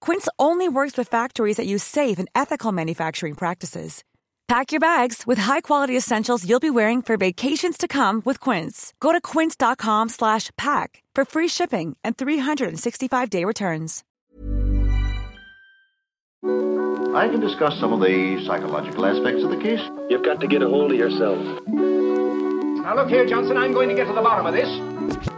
Quince only works with factories that use safe and ethical manufacturing practices. Pack your bags with high-quality essentials you'll be wearing for vacations to come with Quince. Go to quince.com/pack for free shipping and 365-day returns. I can discuss some of the psychological aspects of the case. You've got to get a hold of yourself. Now look here, Johnson, I'm going to get to the bottom of this.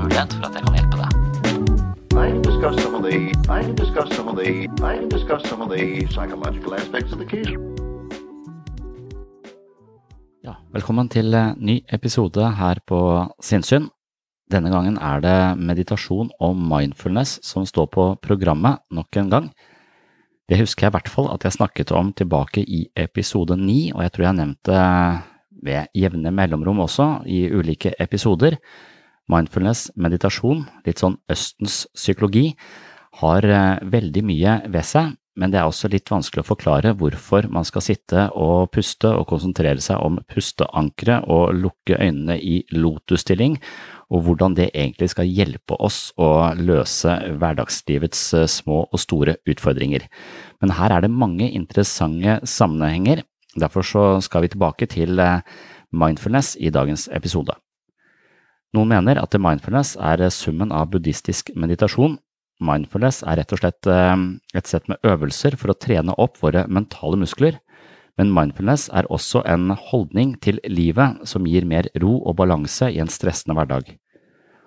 mulighet for at jeg kan hjelpe deg. I discuss some of the I discuss some of the I discuss some of the psychological aspects of the case. Ja, velkommen til eh, ny episode her på Sinnsyn. Denne gangen er det meditasjon og mindfulness som står på programmet nok en gang. Det husker jeg i hvert fall at jeg snakket om tilbake i episode ni, og jeg tror jeg har nevnt det ved jevne mellomrom også i ulike episoder. Mindfulness, meditasjon, litt sånn Østens psykologi, har eh, veldig mye ved seg, men det er også litt vanskelig å forklare hvorfor man skal sitte og puste og konsentrere seg om pusteankeret og lukke øynene i lotusstilling, og hvordan det egentlig skal hjelpe oss å løse hverdagslivets eh, små og store utfordringer. Men her er det mange interessante sammenhenger, derfor skal vi tilbake til eh, mindfulness i dagens episode. Noen mener at mindfulness er summen av buddhistisk meditasjon. Mindfulness er rett og slett eh, et sett med øvelser for å trene opp våre mentale muskler, men mindfulness er også en holdning til livet som gir mer ro og balanse i en stressende hverdag.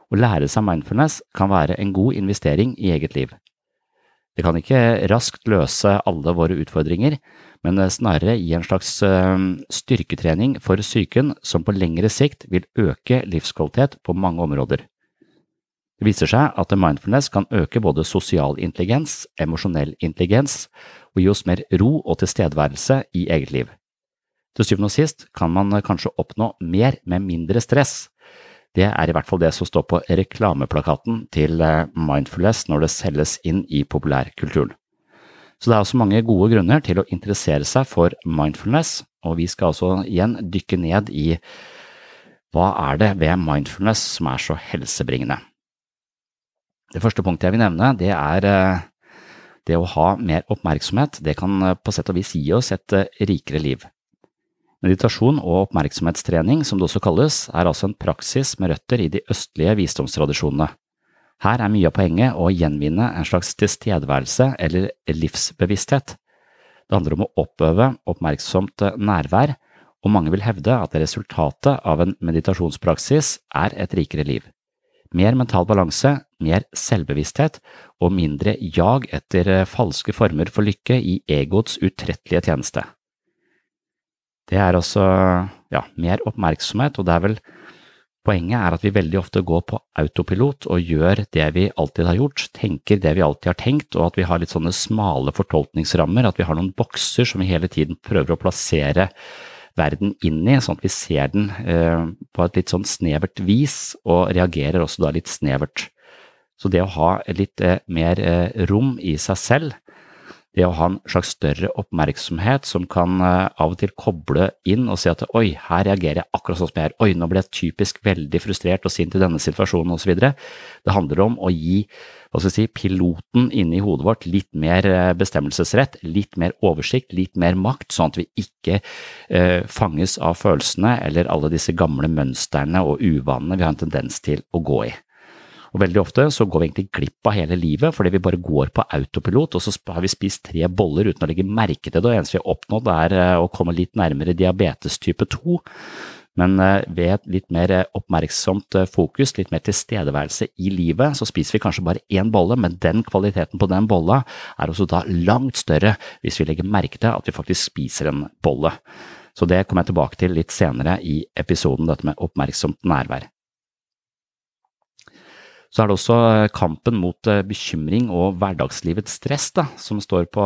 Å lære seg mindfulness kan være en god investering i eget liv. Det kan ikke raskt løse alle våre utfordringer, men snarere i en slags styrketrening for psyken som på lengre sikt vil øke livskvalitet på mange områder. Det viser seg at mindfulness kan øke både sosial intelligens, emosjonell intelligens og gi oss mer ro og tilstedeværelse i eget liv. Til syvende og sist kan man kanskje oppnå mer med mindre stress. Det er i hvert fall det som står på reklameplakaten til mindfulness når det selges inn i populærkulturen. Så det er også mange gode grunner til å interessere seg for mindfulness, og vi skal altså igjen dykke ned i hva er det ved mindfulness som er så helsebringende. Det første punktet jeg vil nevne, det er det å ha mer oppmerksomhet. Det kan på sett og vis gi oss et rikere liv. Meditasjon og oppmerksomhetstrening, som det også kalles, er altså en praksis med røtter i de østlige visdomstradisjonene. Her er mye av poenget å gjenvinne en slags tilstedeværelse eller livsbevissthet. Det handler om å oppøve oppmerksomt nærvær, og mange vil hevde at resultatet av en meditasjonspraksis er et rikere liv. mer mental balanse, mer selvbevissthet og mindre jag etter eh, falske former for lykke i egoets utrettelige tjeneste. Det er også ja, mer oppmerksomhet, og det er vel Poenget er at vi veldig ofte går på autopilot og gjør det vi alltid har gjort, tenker det vi alltid har tenkt, og at vi har litt sånne smale fortolkningsrammer, at vi har noen bokser som vi hele tiden prøver å plassere verden inn i, sånn at vi ser den eh, på et litt sånn snevert vis, og reagerer også da litt snevert. Så det å ha litt eh, mer eh, rom i seg selv, det å ha en slags større oppmerksomhet som kan uh, av og til koble inn og si at oi, her reagerer jeg akkurat sånn som jeg er, oi, nå ble jeg typisk veldig frustrert og sint i denne situasjonen osv. Det handler om å gi hva skal jeg si, piloten inni hodet vårt litt mer uh, bestemmelsesrett, litt mer oversikt, litt mer makt, sånn at vi ikke eh, fanges av følelsene eller alle disse gamle mønstrene og uvanene vi har en tendens til å gå i. Og veldig ofte så går vi egentlig glipp av hele livet fordi vi bare går på autopilot, og så har vi spist tre boller uten å legge merke til det, og det eneste vi har oppnådd er eh, å komme litt nærmere diabetes type 2. Men ved et litt mer eh, oppmerksomt fokus, litt mer tilstedeværelse i livet, så spiser vi kanskje bare én bolle, men den kvaliteten på den bolla er også da langt større hvis vi legger merke til at vi faktisk spiser en bolle. Så det kommer jeg tilbake til litt senere i episoden, dette med oppmerksomt nærvær. Så er det også eh, kampen mot eh, bekymring og hverdagslivets stress da, som står på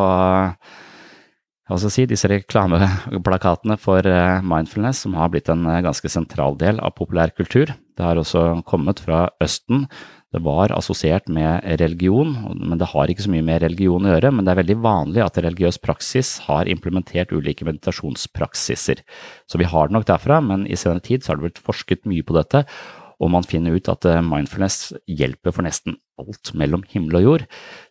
jeg si, disse reklameplakatene for eh, mindfulness, som har blitt en ganske sentral del av populærkultur. Det har også kommet fra Østen. Det var assosiert med religion, men det har ikke så mye med religion å gjøre. Men det er veldig vanlig at religiøs praksis har implementert ulike meditasjonspraksiser. Så vi har det nok derfra, men i senere tid har det blitt forsket mye på dette, og man finner ut at eh, mindfulness hjelper for nesten alt mellom himmel og jord.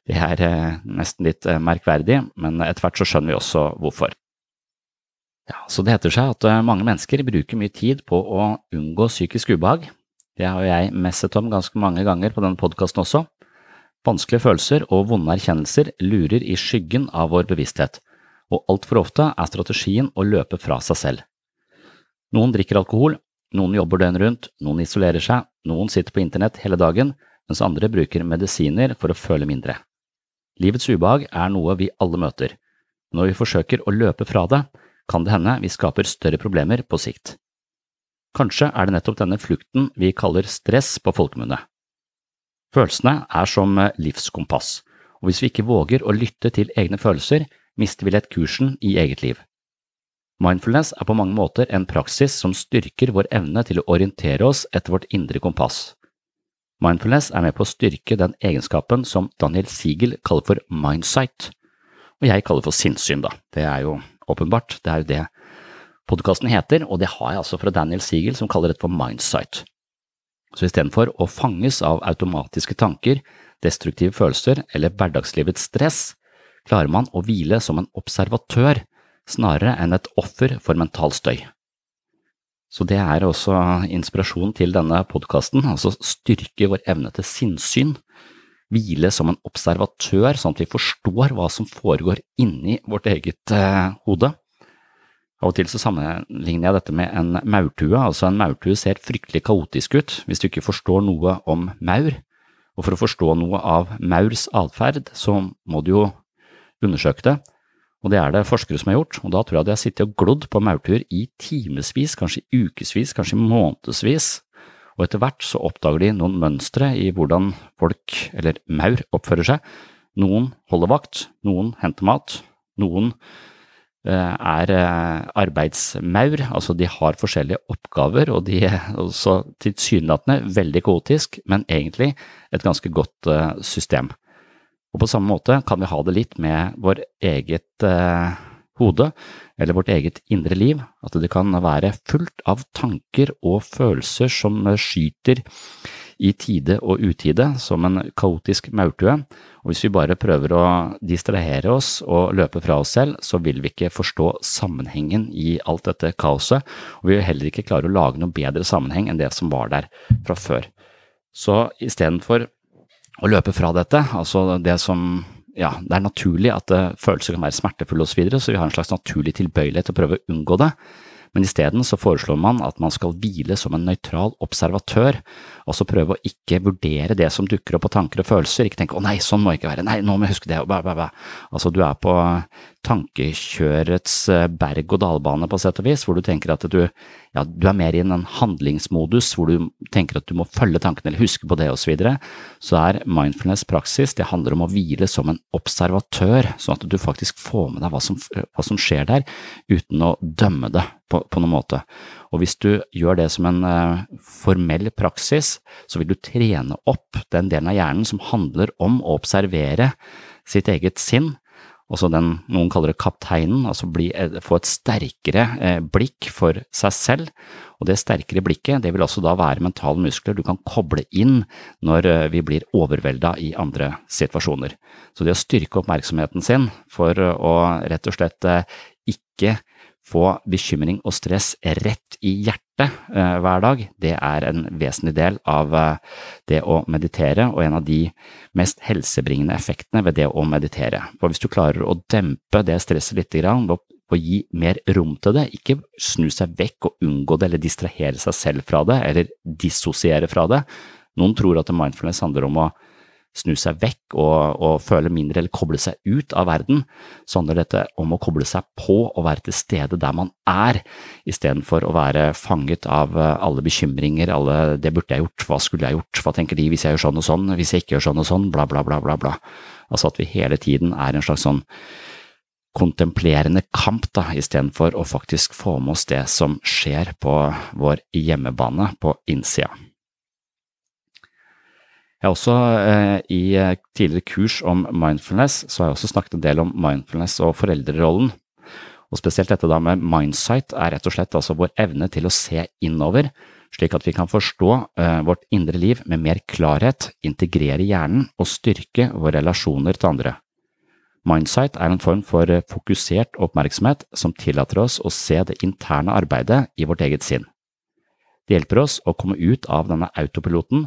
Det er eh, nesten litt eh, merkverdig, men etter hvert så skjønner vi også hvorfor. Ja, så Det heter seg at mange mennesker bruker mye tid på å unngå psykisk ubehag. Det har jeg messet om ganske mange ganger på denne podkasten også. Vanskelige følelser og vonde erkjennelser lurer i skyggen av vår bevissthet, og altfor ofte er strategien å løpe fra seg selv. Noen drikker alkohol, noen jobber døgnet rundt, noen isolerer seg, noen sitter på internett hele dagen, mens andre bruker medisiner for å føle mindre. Livets ubehag er noe vi alle møter. Når vi forsøker å løpe fra det, kan det hende vi skaper større problemer på sikt. Kanskje er det nettopp denne flukten vi kaller stress på folkemunne. Følelsene er som livskompass, og hvis vi ikke våger å lytte til egne følelser, mister vi lett kursen i eget liv. Mindfulness er på mange måter en praksis som styrker vår evne til å orientere oss etter vårt indre kompass. Mindfulness er med på å styrke den egenskapen som Daniel Siegel kaller for mindsight, og jeg kaller for sinnssyn, da. Det er jo åpenbart, det er jo det podkasten heter, og det har jeg altså fra Daniel Siegel som kaller det for mindsight. Så istedenfor å fanges av automatiske tanker, destruktive følelser eller hverdagslivets stress, klarer man å hvile som en observatør snarere enn et offer for mental støy. Så det er også inspirasjon til denne podkasten, altså styrke vår evne til sinnssyn, hvile som en observatør, sånn at vi forstår hva som foregår inni vårt eget eh, hode. Av og til så sammenligner jeg dette med en maurtue, altså en maurtue ser fryktelig kaotisk ut hvis du ikke forstår noe om maur, og for å forstå noe av maurs atferd, så må du jo undersøke det, og det er det forskere som har gjort, og da tror jeg de har sittet og glodd på maurtuer i timevis, kanskje ukevis, kanskje månedsvis, og etter hvert så oppdager de noen mønstre i hvordan folk, eller maur, oppfører seg. Noen holder vakt, noen henter mat, noen eh, er eh, arbeidsmaur, altså de har forskjellige oppgaver, og de er også tilsynelatende veldig kaotisk, men egentlig et ganske godt eh, system. Og på samme måte kan vi ha det litt med vår eget eh, hode, eller vårt eget indre liv, at det kan være fullt av tanker og følelser som skyter i tide og utide, som en kaotisk maurtue, og hvis vi bare prøver å distrahere oss og løpe fra oss selv, så vil vi ikke forstå sammenhengen i alt dette kaoset, og vi vil heller ikke klare å lage noe bedre sammenheng enn det som var der fra før. Så istedenfor å løpe fra dette. Altså det som Ja, det er naturlig at uh, følelser kan være smertefulle osv., så, så vi har en slags naturlig tilbøyelighet til å prøve å unngå det. men isteden så foreslår man at man skal hvile som en nøytral observatør, altså prøve å ikke vurdere det som dukker opp av tanker og følelser, ikke tenke å nei, sånn må ikke være, nei, nå må jeg huske det, bæ, bæ, bæ. Altså du er på tankekjørets eh, berg-og-dal-bane på sett og vis, hvor du tenker at du, ja, du er mer i en handlingsmodus hvor du tenker at du må følge tankene eller huske på det osv., så, videre. så er mindfulness praksis, det handler om å hvile som en observatør, sånn at du faktisk får med deg hva som, hva som skjer der, uten å dømme det på, på noen måte. Og hvis du gjør det som en uh, formell praksis, så vil du trene opp den delen av hjernen som handler om å observere sitt eget sinn, også den noen kaller det kapteinen, altså bli, eh, få et sterkere eh, blikk for seg selv. Og det sterkere blikket, det vil også da være mentale muskler du kan koble inn når eh, vi blir overvelda i andre situasjoner. Så det å styrke oppmerksomheten sin for å rett og slett ikke få bekymring og stress rett i hjertet eh, hver dag, det er en vesentlig del av eh, det å meditere, og en av de mest helsebringende effektene ved det å meditere. For hvis du klarer å dempe det stresset litt grann, og gi mer rom til det, ikke snu seg vekk og unngå det eller distrahere seg selv fra det, eller dissosiere fra det. Noen tror at mindfulness handler om å snu seg vekk og, og, føle mindre eller koble seg ut av verden, så handler dette om å koble seg på og være til stede der man er, istedenfor å være fanget av eh, alle bekymringer, alle 'det burde jeg gjort', 'hva skulle jeg gjort', 'hva tenker de hvis jeg gjør sånn og sånn', 'hvis jeg ikke gjør sånn og sånn', bla, bla, bla, bla, bla. Altså at vi hele tiden er en slags sånn kontemplerende kamp, da, istedenfor å faktisk få med oss det som skjer på vår hjemmebane på innsida. Jeg har også eh, i eh, tidligere kurs om mindfulness, så har jeg også snakket en del om mindfulness og foreldrerollen. Og spesielt dette da med mindsight er rett og slett altså vår evne til å se innover, slik at vi kan forstå eh, vårt indre liv med mer klarhet, integrere hjernen og styrke våre relasjoner til andre. Mindsight er en form for fokusert oppmerksomhet som tillater oss å se det interne arbeidet i vårt eget sinn. Det hjelper oss å komme ut av denne autopiloten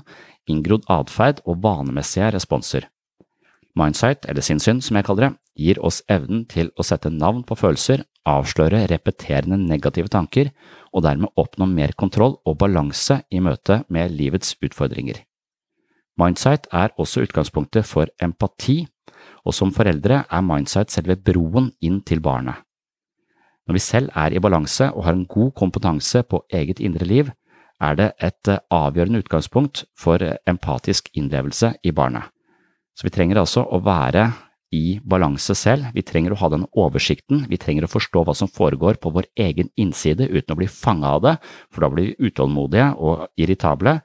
inngrodd atferd og vanemessige responser. Mindsight, eller sinnssyn som jeg kaller det, gir oss evnen til å sette navn på følelser, avsløre repeterende negative tanker og dermed oppnå mer kontroll og balanse i møte med livets utfordringer. Mindsight er også utgangspunktet for empati, og som foreldre er mindsight selve broen inn til barnet. Når vi selv er i balanse og har en god kompetanse på eget indre liv, er det et eh, avgjørende utgangspunkt for eh, empatisk innlevelse i barnet. Så vi trenger altså å være i balanse selv, vi trenger å ha den oversikten, vi trenger å forstå hva som foregår på vår egen innside uten å bli fanga av det, for da blir vi utålmodige og irritable.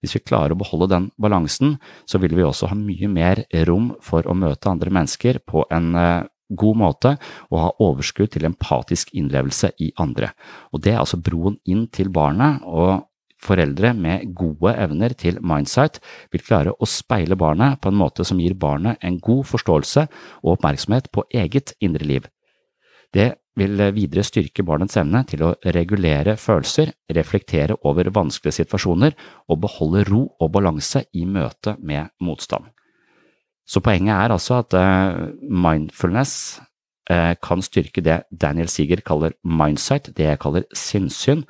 Hvis vi klarer å beholde den balansen, så vil vi også ha mye mer rom for å møte andre mennesker på en eh, god måte og ha overskudd til empatisk innlevelse i andre. Og Det er altså broen inn til barnet, og Foreldre med gode evner til mindsight vil klare å speile barnet på en måte som gir barnet en god forståelse og oppmerksomhet på eget indre liv. Det vil videre styrke barnets evne til å regulere følelser, reflektere over vanskelige situasjoner og beholde ro og balanse i møte med motstand. Så poenget er altså at eh, mindfulness kan styrke det Daniel Siger kaller mindsight, det jeg kaller sinnssyn,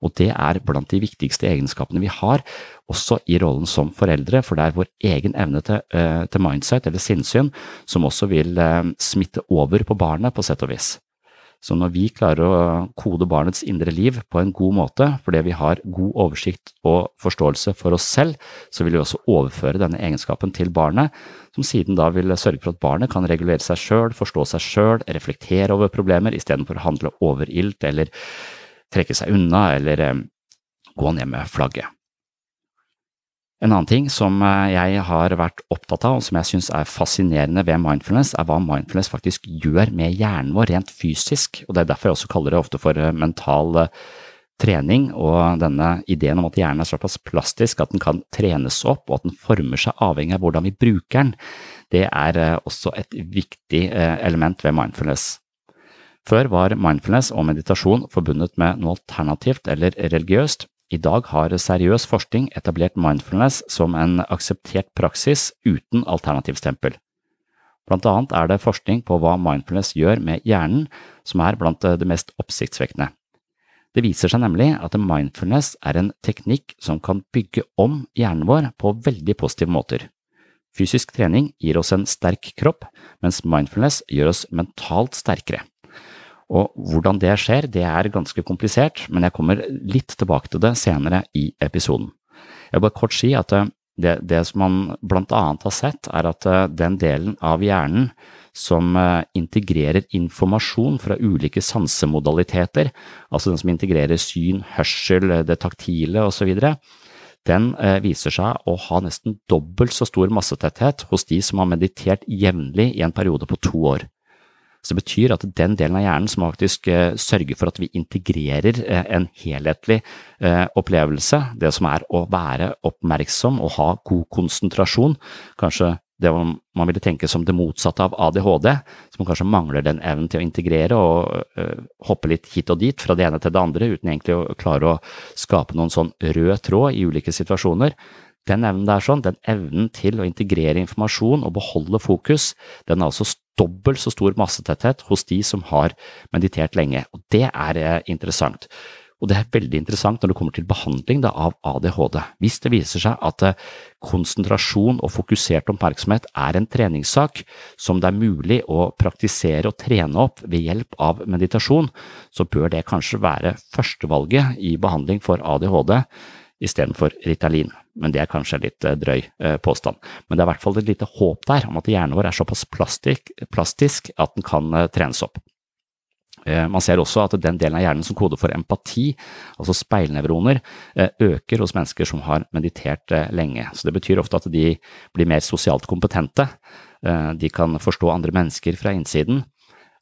og det er blant de viktigste egenskapene vi har, også i rollen som foreldre, for det er vår egen evne til, eh, til mindsight, eller sinnssyn, som også vil eh, smitte over på barnet, på sett og vis. Så når vi klarer å kode barnets indre liv på en god måte, fordi vi har god oversikt og forståelse for oss selv, så vil vi også overføre denne egenskapen til barnet, som siden da vil sørge for at barnet kan regulere seg sjøl, forstå seg sjøl, reflektere over problemer istedenfor å handle overilt eller trekke seg unna eller eh, gå ned med flagget. En annen ting som eh, jeg har vært opptatt av, og som jeg synes er fascinerende ved mindfulness, er hva mindfulness faktisk gjør med hjernen vår rent fysisk, og det er derfor jeg også kaller det ofte for eh, mental eh, trening, og denne ideen om at hjernen er såpass plastisk at den kan trenes opp, og at den former seg avhengig av hvordan vi bruker den, det er også et viktig element ved mindfulness. Før var mindfulness og meditasjon forbundet med noe alternativt eller religiøst, i dag har seriøs forskning etablert mindfulness som en akseptert praksis uten alternativstempel. Blant annet er det forskning på hva mindfulness gjør med hjernen som er blant det mest oppsiktsvekkende. Det viser seg nemlig at mindfulness er en teknikk som kan bygge om hjernen vår på veldig positive måter. Fysisk trening gir oss en sterk kropp, mens mindfulness gjør oss mentalt sterkere. Og hvordan det skjer, det er ganske komplisert, men jeg kommer litt tilbake til det senere i episoden. Jeg vil bare kort si at eh, det, det som man blant annet har sett, er at eh, den delen av hjernen som eh, integrerer informasjon fra ulike sansemodaliteter, altså den som integrerer syn, hørsel, det taktile osv., den viser seg å ha nesten dobbelt så stor massetetthet hos de som har meditert jevnlig i en periode på to år. Så det betyr at den delen av hjernen som faktisk uh, sørger for at vi integrerer uh, en helhetlig uh, opplevelse, det som er å være oppmerksom og ha god konsentrasjon, kanskje det man ville tenke som det motsatte av ADHD, som kanskje mangler den evnen til å integrere og hoppe litt hit og dit fra det ene til det andre uten egentlig å klare å skape noen sånn rød tråd i ulike situasjoner. Den evnen der sånn, den evnen til å integrere informasjon og beholde fokus, den er altså dobbelt så stor massetetthet hos de som har meditert lenge, og det er eh, interessant. Og det er veldig interessant når det kommer til behandling da, av ADHD. Hvis det viser seg at eh, konsentrasjon og fokusert oppmerksomhet er en treningssak som det er mulig å praktisere og trene opp ved hjelp av meditasjon, så bør det kanskje være førstevalget i behandling for ADHD istedenfor Ritalin men det er kanskje en litt eh, drøy eh, påstand. Men det er i hvert fall et lite håp der om at hjernen vår er såpass plastisk, plastisk at den kan eh, trenes opp. Man ser også at den delen av hjernen som koder for empati, altså speilnevroner, øker hos mennesker som har meditert lenge. Så Det betyr ofte at de blir mer sosialt kompetente, de kan forstå andre mennesker fra innsiden,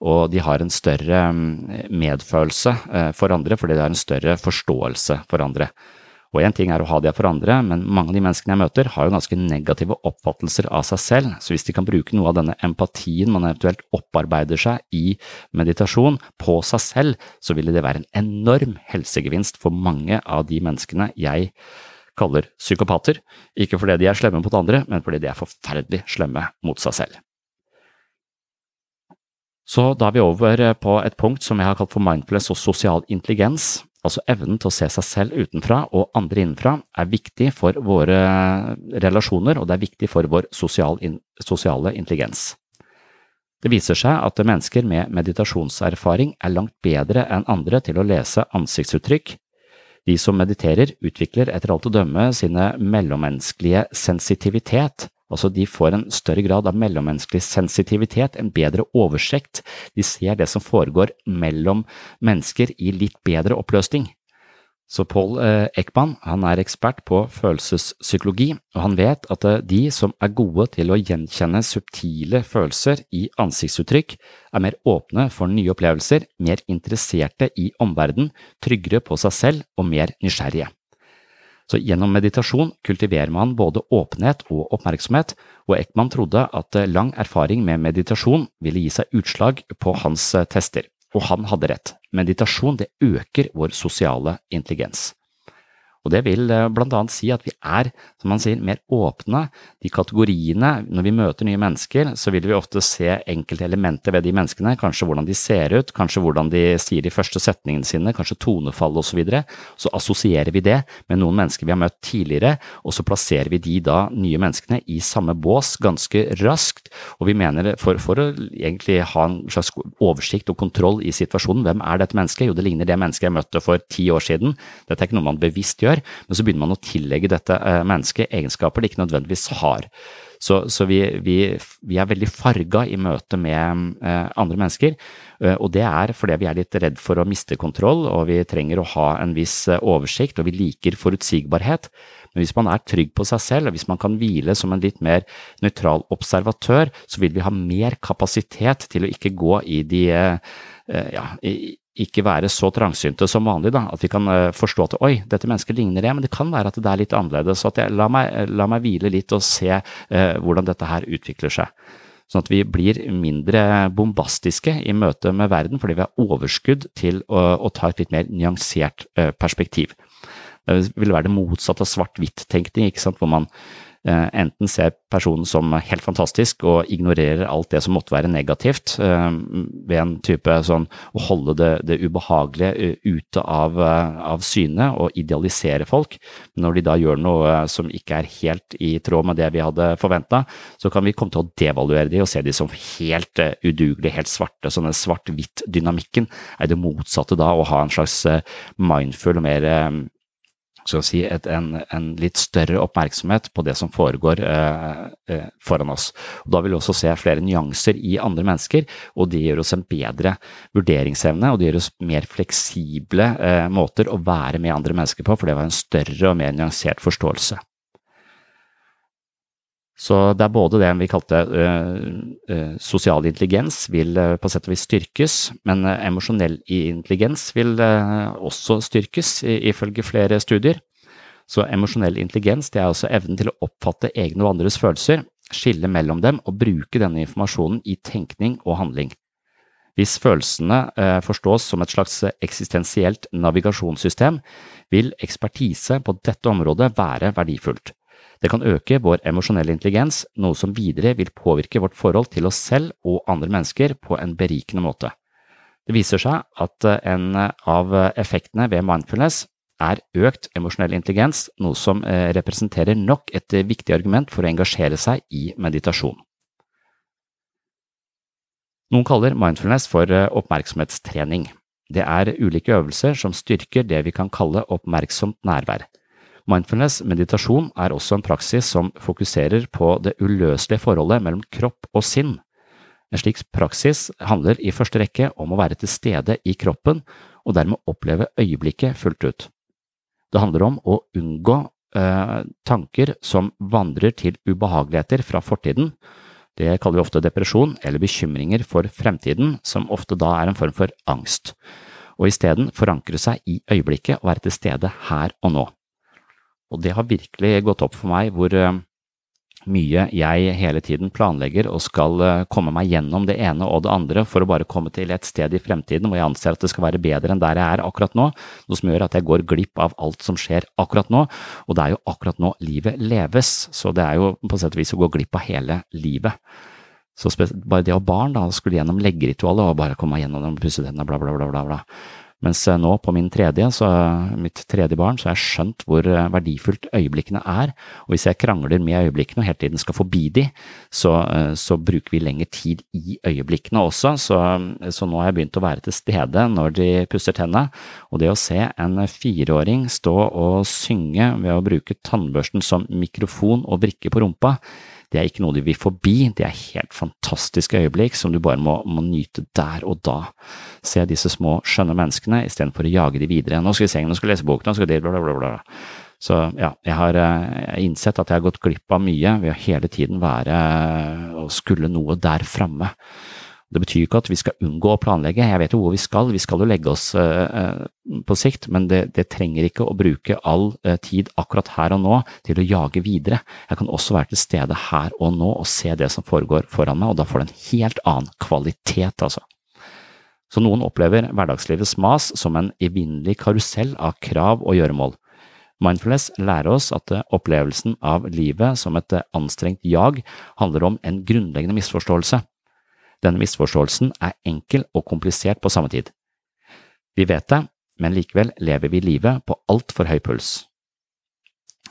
og de har en større mm, medfølelse for andre fordi de har en større forståelse for andre. Og én ting er å ha det for andre, men mange av de menneskene jeg møter har jo ganske negative oppfattelser av seg selv, så hvis de kan bruke noe av denne empatien man eventuelt opparbeider seg i meditasjon på seg selv, så ville det være en enorm helsegevinst for mange av de menneskene jeg kaller psykopater, ikke fordi de er slemme mot andre, men fordi de er forferdelig slemme mot seg selv. Så da er vi over på et punkt som jeg har kalt for mindfulness og sosial intelligens altså evnen til å se seg selv utenfra og andre innenfra, er viktig for våre relasjoner, og det er viktig for vår sosiale intelligens. Det viser seg at mennesker med meditasjonserfaring er langt bedre enn andre til å lese ansiktsuttrykk. De som mediterer, utvikler etter alt å dømme sine mellommenneskelige sensitivitet, Altså, de får en større grad av mellommenneskelig sensitivitet, en bedre oversikt, de ser det som foregår mellom mennesker i litt bedre oppløsning. Så Paul eh, Ekman han er ekspert på følelsespsykologi, og han vet at eh, de som er gode til å gjenkjenne subtile følelser i ansiktsuttrykk, er mer åpne for nye opplevelser, mer interesserte i omverdenen, tryggere på seg selv og mer nysgjerrige. Så gjennom meditasjon kultiverer man både åpenhet og oppmerksomhet, og Ekman trodde at eh, lang erfaring med meditasjon ville gi seg utslag på hans eh, tester. Og han hadde rett. Meditasjon det øker vår sosiale intelligens. Og Det vil eh, blant annet si at vi er, som man sier, mer åpne. De kategoriene, når vi møter nye mennesker, så vil vi ofte se enkelte elementer ved de menneskene, kanskje hvordan de ser ut, kanskje hvordan de sier de første setningene sine, kanskje tonefall osv. Så, videre. så assosierer vi det med noen mennesker vi har møtt tidligere, og så plasserer vi de da, nye menneskene, i samme bås ganske raskt. Og vi mener, for, for å egentlig ha en slags oversikt og kontroll i situasjonen, hvem er dette mennesket? Jo, det ligner det mennesket jeg møtte for ti år siden. Dette er ikke noe man bevisst gjør gjør, men så begynner man å tillegge dette eh, mennesket egenskaper det ikke nødvendigvis har. Så, så vi, vi, vi, er veldig farga i møte med eh, andre mennesker, eh, og det er fordi vi er litt redd for å miste kontroll, og vi trenger å ha en viss oversikt, og vi liker forutsigbarhet. Men hvis man er trygg på seg selv, og hvis man kan hvile som en litt mer nøytral observatør, så vil vi ha mer kapasitet til å ikke gå i de ja, ikke være så trangsynte som vanlig, da, at vi kan uh, forstå at oi, dette mennesket ligner det, men det kan være at det er litt annerledes. så jeg, la, meg, la meg hvile litt og se eh, hvordan dette her utvikler seg. Sånn at vi blir mindre bombastiske i møte med verden fordi vi har overskudd til å, å ta et litt mer nyansert eh, perspektiv. Det vil være det motsatte av svart-hvitt-tenkning, ikke sant, hvor man Eh, enten ser personen som helt fantastisk og ignorerer alt det som måtte være negativt, eh, ved en type sånn å holde det, det ubehagelige eh, ute av, av syne og idealisere folk. Men når de da gjør noe som ikke er helt i tråd med det vi hadde forventa, så kan vi komme til å devaluere de og se de som helt udugelige, helt svarte. Sånne svart-hvitt-dynamikken er det motsatte da, å ha en slags mindful og mer skal si, et, en, en, litt større oppmerksomhet på det som foregår eh, eh, foran oss. Og da vil vi også se flere nyanser i andre mennesker, og det gjør oss en bedre vurderingsevne, og det gjør oss mer fleksible eh, måter å være med andre mennesker på, for det var en større og mer nyansert forståelse. Så det er både det vi kalte uh, sosial intelligens vil uh, på sett og vis styrkes, men emosjonell intelligens vil også styrkes, ifølge flere studier. Så emosjonell intelligens det er altså evnen til å oppfatte egne og andres følelser, skille mellom dem og bruke denne informasjonen i tenkning og handling. Hvis følelsene forstås som et slags eksistensielt navigasjonssystem, vil ekspertise på dette området være verdifullt. Det kan øke vår emosjonelle intelligens, noe som videre vil påvirke vårt forhold til oss selv og andre mennesker på en berikende måte. Det viser seg at eh, en av effektene ved mindfulness er økt emosjonell intelligens, noe som eh, representerer nok et viktig argument for å engasjere seg i meditasjon. Noen kaller mindfulness for eh, oppmerksomhetstrening. Det er ulike øvelser som styrker det vi kan kalle oppmerksomt nærvær. Mindfulness meditasjon er også en praksis som fokuserer på det uløselige forholdet mellom kropp og sinn. En slik praksis handler i første rekke om å være til stede i kroppen og dermed oppleve øyeblikket fullt ut. Det handler om å unngå eh, tanker som vandrer til ubehageligheter fra fortiden. Det kaller vi ofte depresjon eller bekymringer for fremtiden, som ofte da er en form for angst, og isteden forankre seg i øyeblikket og være til stede her og nå. Og det har virkelig gått opp for meg hvor eh, mye jeg hele tiden planlegger og skal eh, komme meg gjennom det ene og det andre for å bare komme til et sted i fremtiden hvor jeg anser at det skal være bedre enn der jeg er akkurat nå, noe som gjør at jeg går glipp av alt som skjer akkurat nå, og det er jo akkurat nå livet leves, så det er jo på sett og vis å gå glipp av hele livet. Så bare det å barn da, skulle gjennom leggeritualet og bare komme meg gjennom det, pusse tennene, bla, bla, bla, bla, bla. Mens eh, nå, på min tredje, så, mitt tredje barn, så har jeg skjønt hvor eh, verdifullt øyeblikkene er. Og hvis jeg krangler med øyeblikkene og hele tiden skal forbi de, så, eh, så bruker vi lengre tid i øyeblikkene også. Så, så, nå har jeg begynt å være til stede når de pusser tennene. Og det å se en fireåring stå og synge ved å bruke tannbørsten som mikrofon og vrikke på rumpa, det er ikke noe de vil forbi, det er helt fantastiske øyeblikk som du bare må, må nyte der og da. Se disse små, skjønne menneskene istedenfor å jage de videre. Nå skal vi se, nå skal vi lese boken, nå skal vi bla, bla, bla. Så ja, jeg har eh, innsett at jeg har gått glipp av mye ved å hele tiden være og skulle noe der framme. Det betyr ikke at vi skal unngå å planlegge, jeg vet jo hvor vi skal, vi skal jo legge oss uh, på sikt, men det, det, trenger ikke å bruke all uh, tid akkurat her og nå til å jage videre. Jeg kan også være til stede her og nå og se det som foregår foran meg, og da får det en helt annen kvalitet, altså. Så noen opplever hverdagslivets mas som en evinnelig karusell av krav og gjøremål. Mindfulness lærer oss at opplevelsen av livet som et anstrengt jag handler om en grunnleggende misforståelse. Denne misforståelsen er enkel og komplisert på samme tid. Vi vet det, men likevel lever vi livet på altfor høy puls.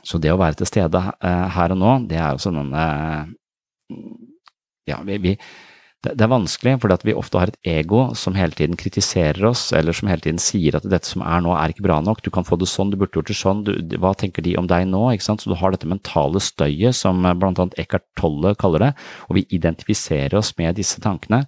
Så det å være til stede eh, her og nå, det er også denne Ja, vi, vi det, det er vanskelig, fordi vi ofte har et ego som hele tiden kritiserer oss, eller som hele tiden sier at dette som er nå er ikke bra nok, du kan få det sånn, du burde gjort det sånn, du, hva tenker de om deg nå, ikke sant, så du har dette mentale støyet som blant annet Eckhart Tolle kaller det, og vi identifiserer oss med disse tankene.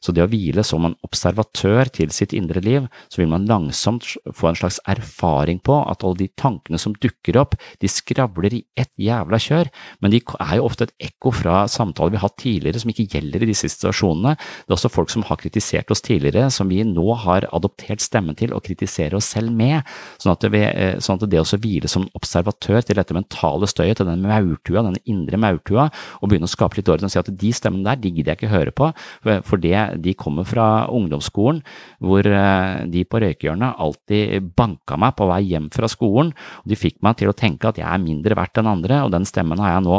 Så det å hvile som en observatør til sitt indre liv, så vil man langsomt få en slags erfaring på at alle de tankene som dukker opp, de skravler i ett jævla kjør, men de er jo ofte et ekko fra samtaler vi har hatt tidligere som ikke gjelder i disse situasjonene. Det er også folk som har kritisert oss tidligere, som vi nå har adoptert stemmen til og kritiserer oss selv med, sånn at det, eh, sånn at det å hvile som observatør til dette mentale støyet, til den maurtua, den indre maurtua, og begynne å skape litt orden og si at de stemmene der, de gidder jeg ikke høre på, for det de kommer fra ungdomsskolen, hvor de på røykehjørnet alltid banka meg på vei hjem fra skolen, og de fikk meg til å tenke at jeg er mindre verdt enn andre, og den stemmen har jeg nå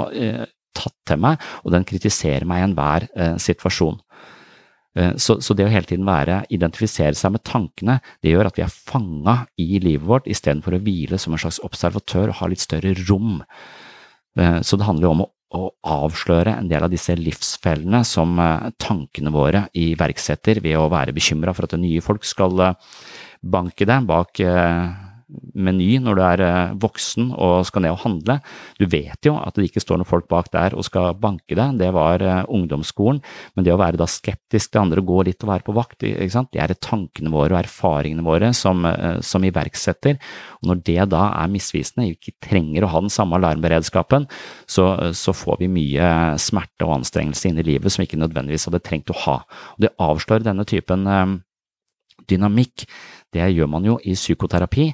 tatt til meg, og den kritiserer meg i enhver situasjon. Så, så, det å hele tiden være, identifisere seg med tankene, det gjør at vi er fanga i livet vårt istedenfor å hvile som en slags observatør og ha litt større rom. Så det handler jo om å å avsløre en del av disse livsfellene som eh, tankene våre iverksetter ved å være bekymra for at nye folk skal eh, banke deg bak eh, meny når du er eh, voksen og skal ned og handle. Du vet jo at det ikke står noen folk bak der og skal banke deg, det var eh, ungdomsskolen, men det å være da skeptisk til andre og gå litt og være på vakt, det er tankene våre og erfaringene våre som, eh, som iverksetter. Og når det da er misvisende, ikke trenger å ha den samme alarmberedskapen, så, så får vi mye smerte og anstrengelse inn i livet som vi ikke nødvendigvis hadde trengt å ha. Og det avslører denne typen dynamikk, det gjør man jo i psykoterapi,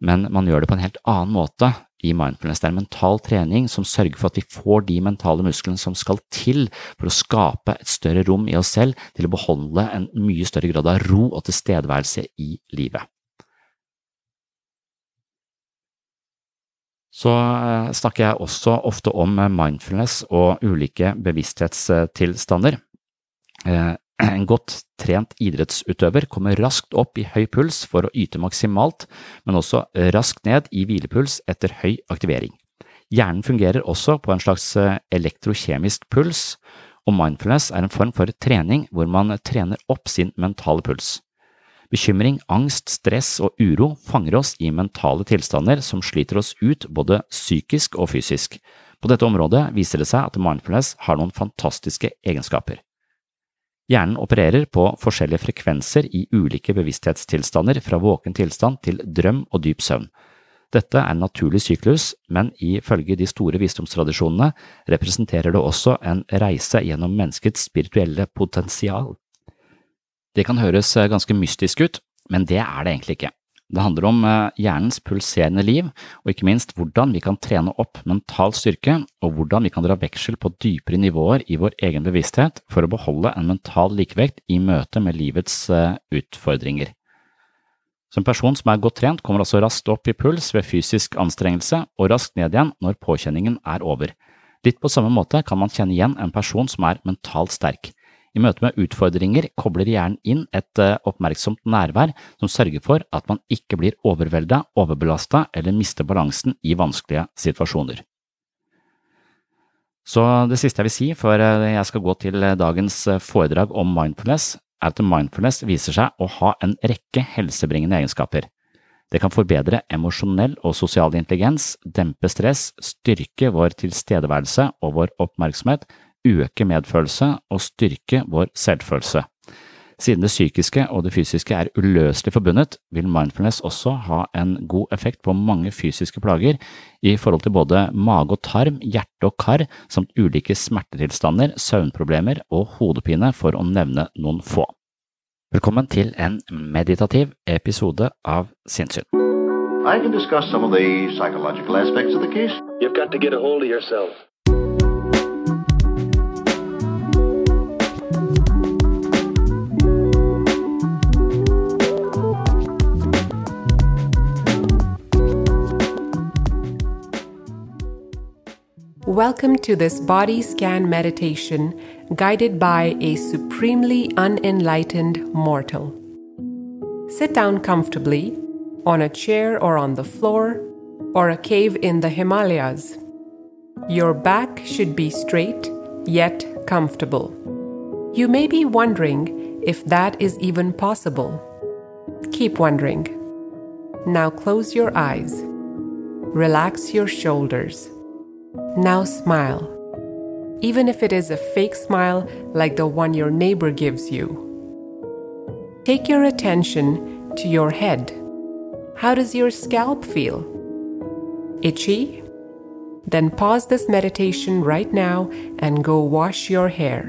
men man gjør det på en helt annen måte i mindfulness. Det er en mental trening som sørger for at vi får de mentale musklene som skal til for å skape et større rom i oss selv til å beholde en mye større grad av ro og tilstedeværelse i livet. Så eh, snakker jeg også ofte om mindfulness og ulike bevissthetstilstander. En godt trent idrettsutøver kommer raskt opp i høy puls for å yte maksimalt, men også raskt ned i hvilepuls etter høy aktivering. Hjernen fungerer også på en slags eh, elektrokjemisk puls, og mindfulness er en form for trening hvor man trener opp sin mentale puls. Bekymring, angst, stress og uro fanger oss i mentale tilstander som sliter oss ut både psykisk og fysisk. På dette området viser det seg at mindfulness har noen fantastiske egenskaper. Hjernen opererer på forskjellige frekvenser i ulike bevissthetstilstander fra våken tilstand til drøm og dyp søvn. Dette er en naturlig syklus, men ifølge de store visdomstradisjonene representerer det også en reise gjennom menneskets spirituelle potensial. Det kan høres ganske mystisk ut, men det er det egentlig ikke. Det handler om eh, hjernens pulserende liv, og ikke minst hvordan vi kan trene opp mental styrke, og hvordan vi kan dra veksel på dypere nivåer i vår egen bevissthet for å beholde en mental likevekt i møte med livets eh, utfordringer. Som person som er godt trent, kommer altså raskt opp i puls ved fysisk anstrengelse, og raskt ned igjen når påkjenningen er over. Litt på samme måte kan man kjenne igjen en person som er mentalt sterk. I møte med utfordringer kobler hjernen inn et eh, oppmerksomt nærvær som sørger for at man ikke blir overvelda, overbelasta eller mister balansen i vanskelige situasjoner. Så det siste jeg vil si før eh, jeg skal gå til eh, dagens foredrag om mindfulness, er at mindfulness viser seg å ha en rekke helsebringende egenskaper. Det kan forbedre emosjonell og sosial intelligens, dempe stress, styrke vår tilstedeværelse og vår oppmerksomhet, øke medfølelse og styrke vår selvfølelse. Siden det psykiske og det fysiske er uløselig forbundet, vil mindfulness også ha en god effekt på mange fysiske plager i forhold til både mage og tarm, hjerte og kar, samt ulike smertetilstander, søvnproblemer og hodepine, for å nevne noen få. Velkommen til en meditativ episode av Sinnssyn. I can discuss some of the psychological aspects of the case. You've got to get a hold of yourself. Welcome to this body scan meditation guided by a supremely unenlightened mortal. Sit down comfortably on a chair or on the floor or a cave in the Himalayas. Your back should be straight yet comfortable. You may be wondering if that is even possible. Keep wondering. Now close your eyes. Relax your shoulders. Now smile, even if it is a fake smile like the one your neighbor gives you. Take your attention to your head. How does your scalp feel? Itchy? Then pause this meditation right now and go wash your hair.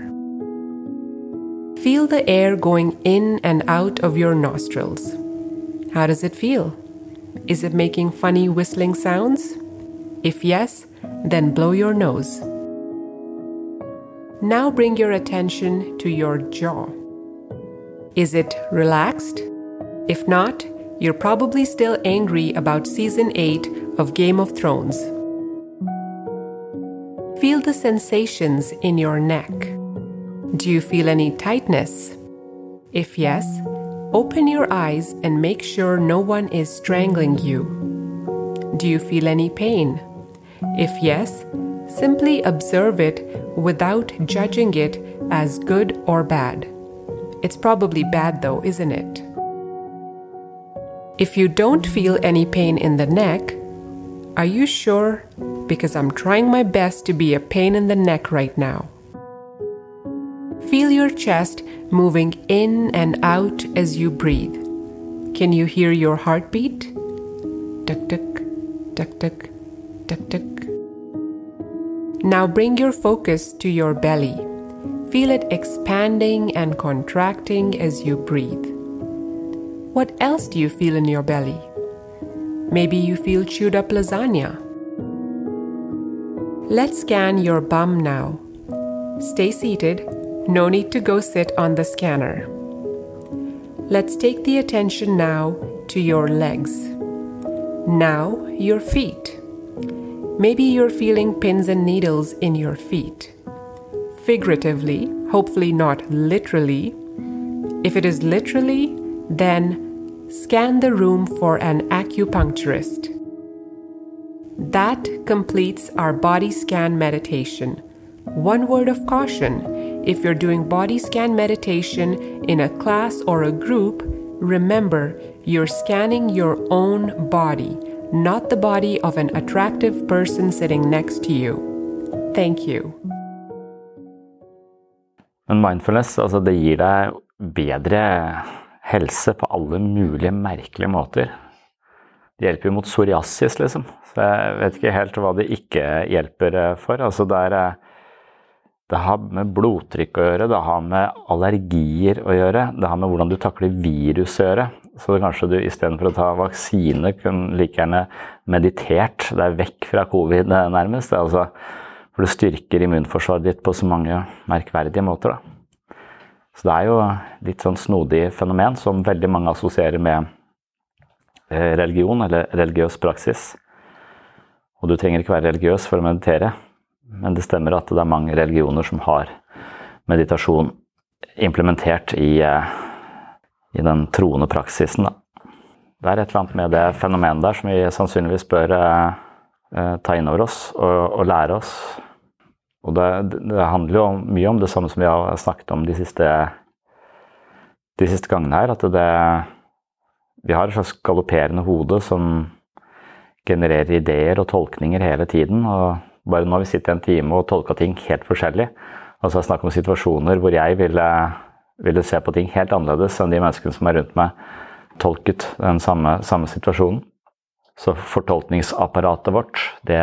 Feel the air going in and out of your nostrils. How does it feel? Is it making funny whistling sounds? If yes, then blow your nose. Now bring your attention to your jaw. Is it relaxed? If not, you're probably still angry about season 8 of Game of Thrones. Feel the sensations in your neck. Do you feel any tightness? If yes, open your eyes and make sure no one is strangling you. Do you feel any pain? If yes, simply observe it without judging it as good or bad. It's probably bad though, isn't it? If you don't feel any pain in the neck, are you sure? Because I'm trying my best to be a pain in the neck right now. Feel your chest moving in and out as you breathe. Can you hear your heartbeat? Tuk tuk, tuk tuk, tuk tuk. Now bring your focus to your belly. Feel it expanding and contracting as you breathe. What else do you feel in your belly? Maybe you feel chewed up lasagna. Let's scan your bum now. Stay seated, no need to go sit on the scanner. Let's take the attention now to your legs. Now, your feet. Maybe you're feeling pins and needles in your feet. Figuratively, hopefully not literally. If it is literally, then scan the room for an acupuncturist. That completes our body scan meditation. One word of caution if you're doing body scan meditation in a class or a group, remember you're scanning your own body, not the body of an attractive person sitting next to you. Thank you. Men mindfulness, altså det gir deg bedre helse på alle mulige merkelige måter. Det hjelper jo mot psoriasis, liksom. Så jeg vet ikke helt hva det ikke hjelper for. Altså det, er, det har med blodtrykk å gjøre, det har med allergier å gjøre, det har med hvordan du takler virus å gjøre. Så kanskje du istedenfor å ta vaksine kunne like gjerne meditert deg vekk fra covid, nærmest. Altså, for du styrker immunforsvaret ditt på så mange merkverdige måter. Da. Så det er jo litt sånn snodig fenomen som veldig mange assosierer med religion eller religiøs praksis. Og du trenger ikke være religiøs for å meditere, men det stemmer at det er mange religioner som har meditasjon implementert i, i den troende praksisen. Da. Det er et eller annet med det fenomenet der som vi sannsynligvis bør eh, ta inn over oss og, og lære oss. Og det, det handler jo mye om det samme som vi har snakket om de siste, de siste gangene her. At det, vi har et slags galopperende hode som genererer ideer og tolkninger hele tiden. og Bare nå har vi sittet en time og tolka ting helt forskjellig. Altså det er snakk om situasjoner hvor jeg ville, ville, se på ting helt annerledes enn de menneskene som er rundt meg, tolket den samme, samme situasjonen. Så fortolkningsapparatet vårt, det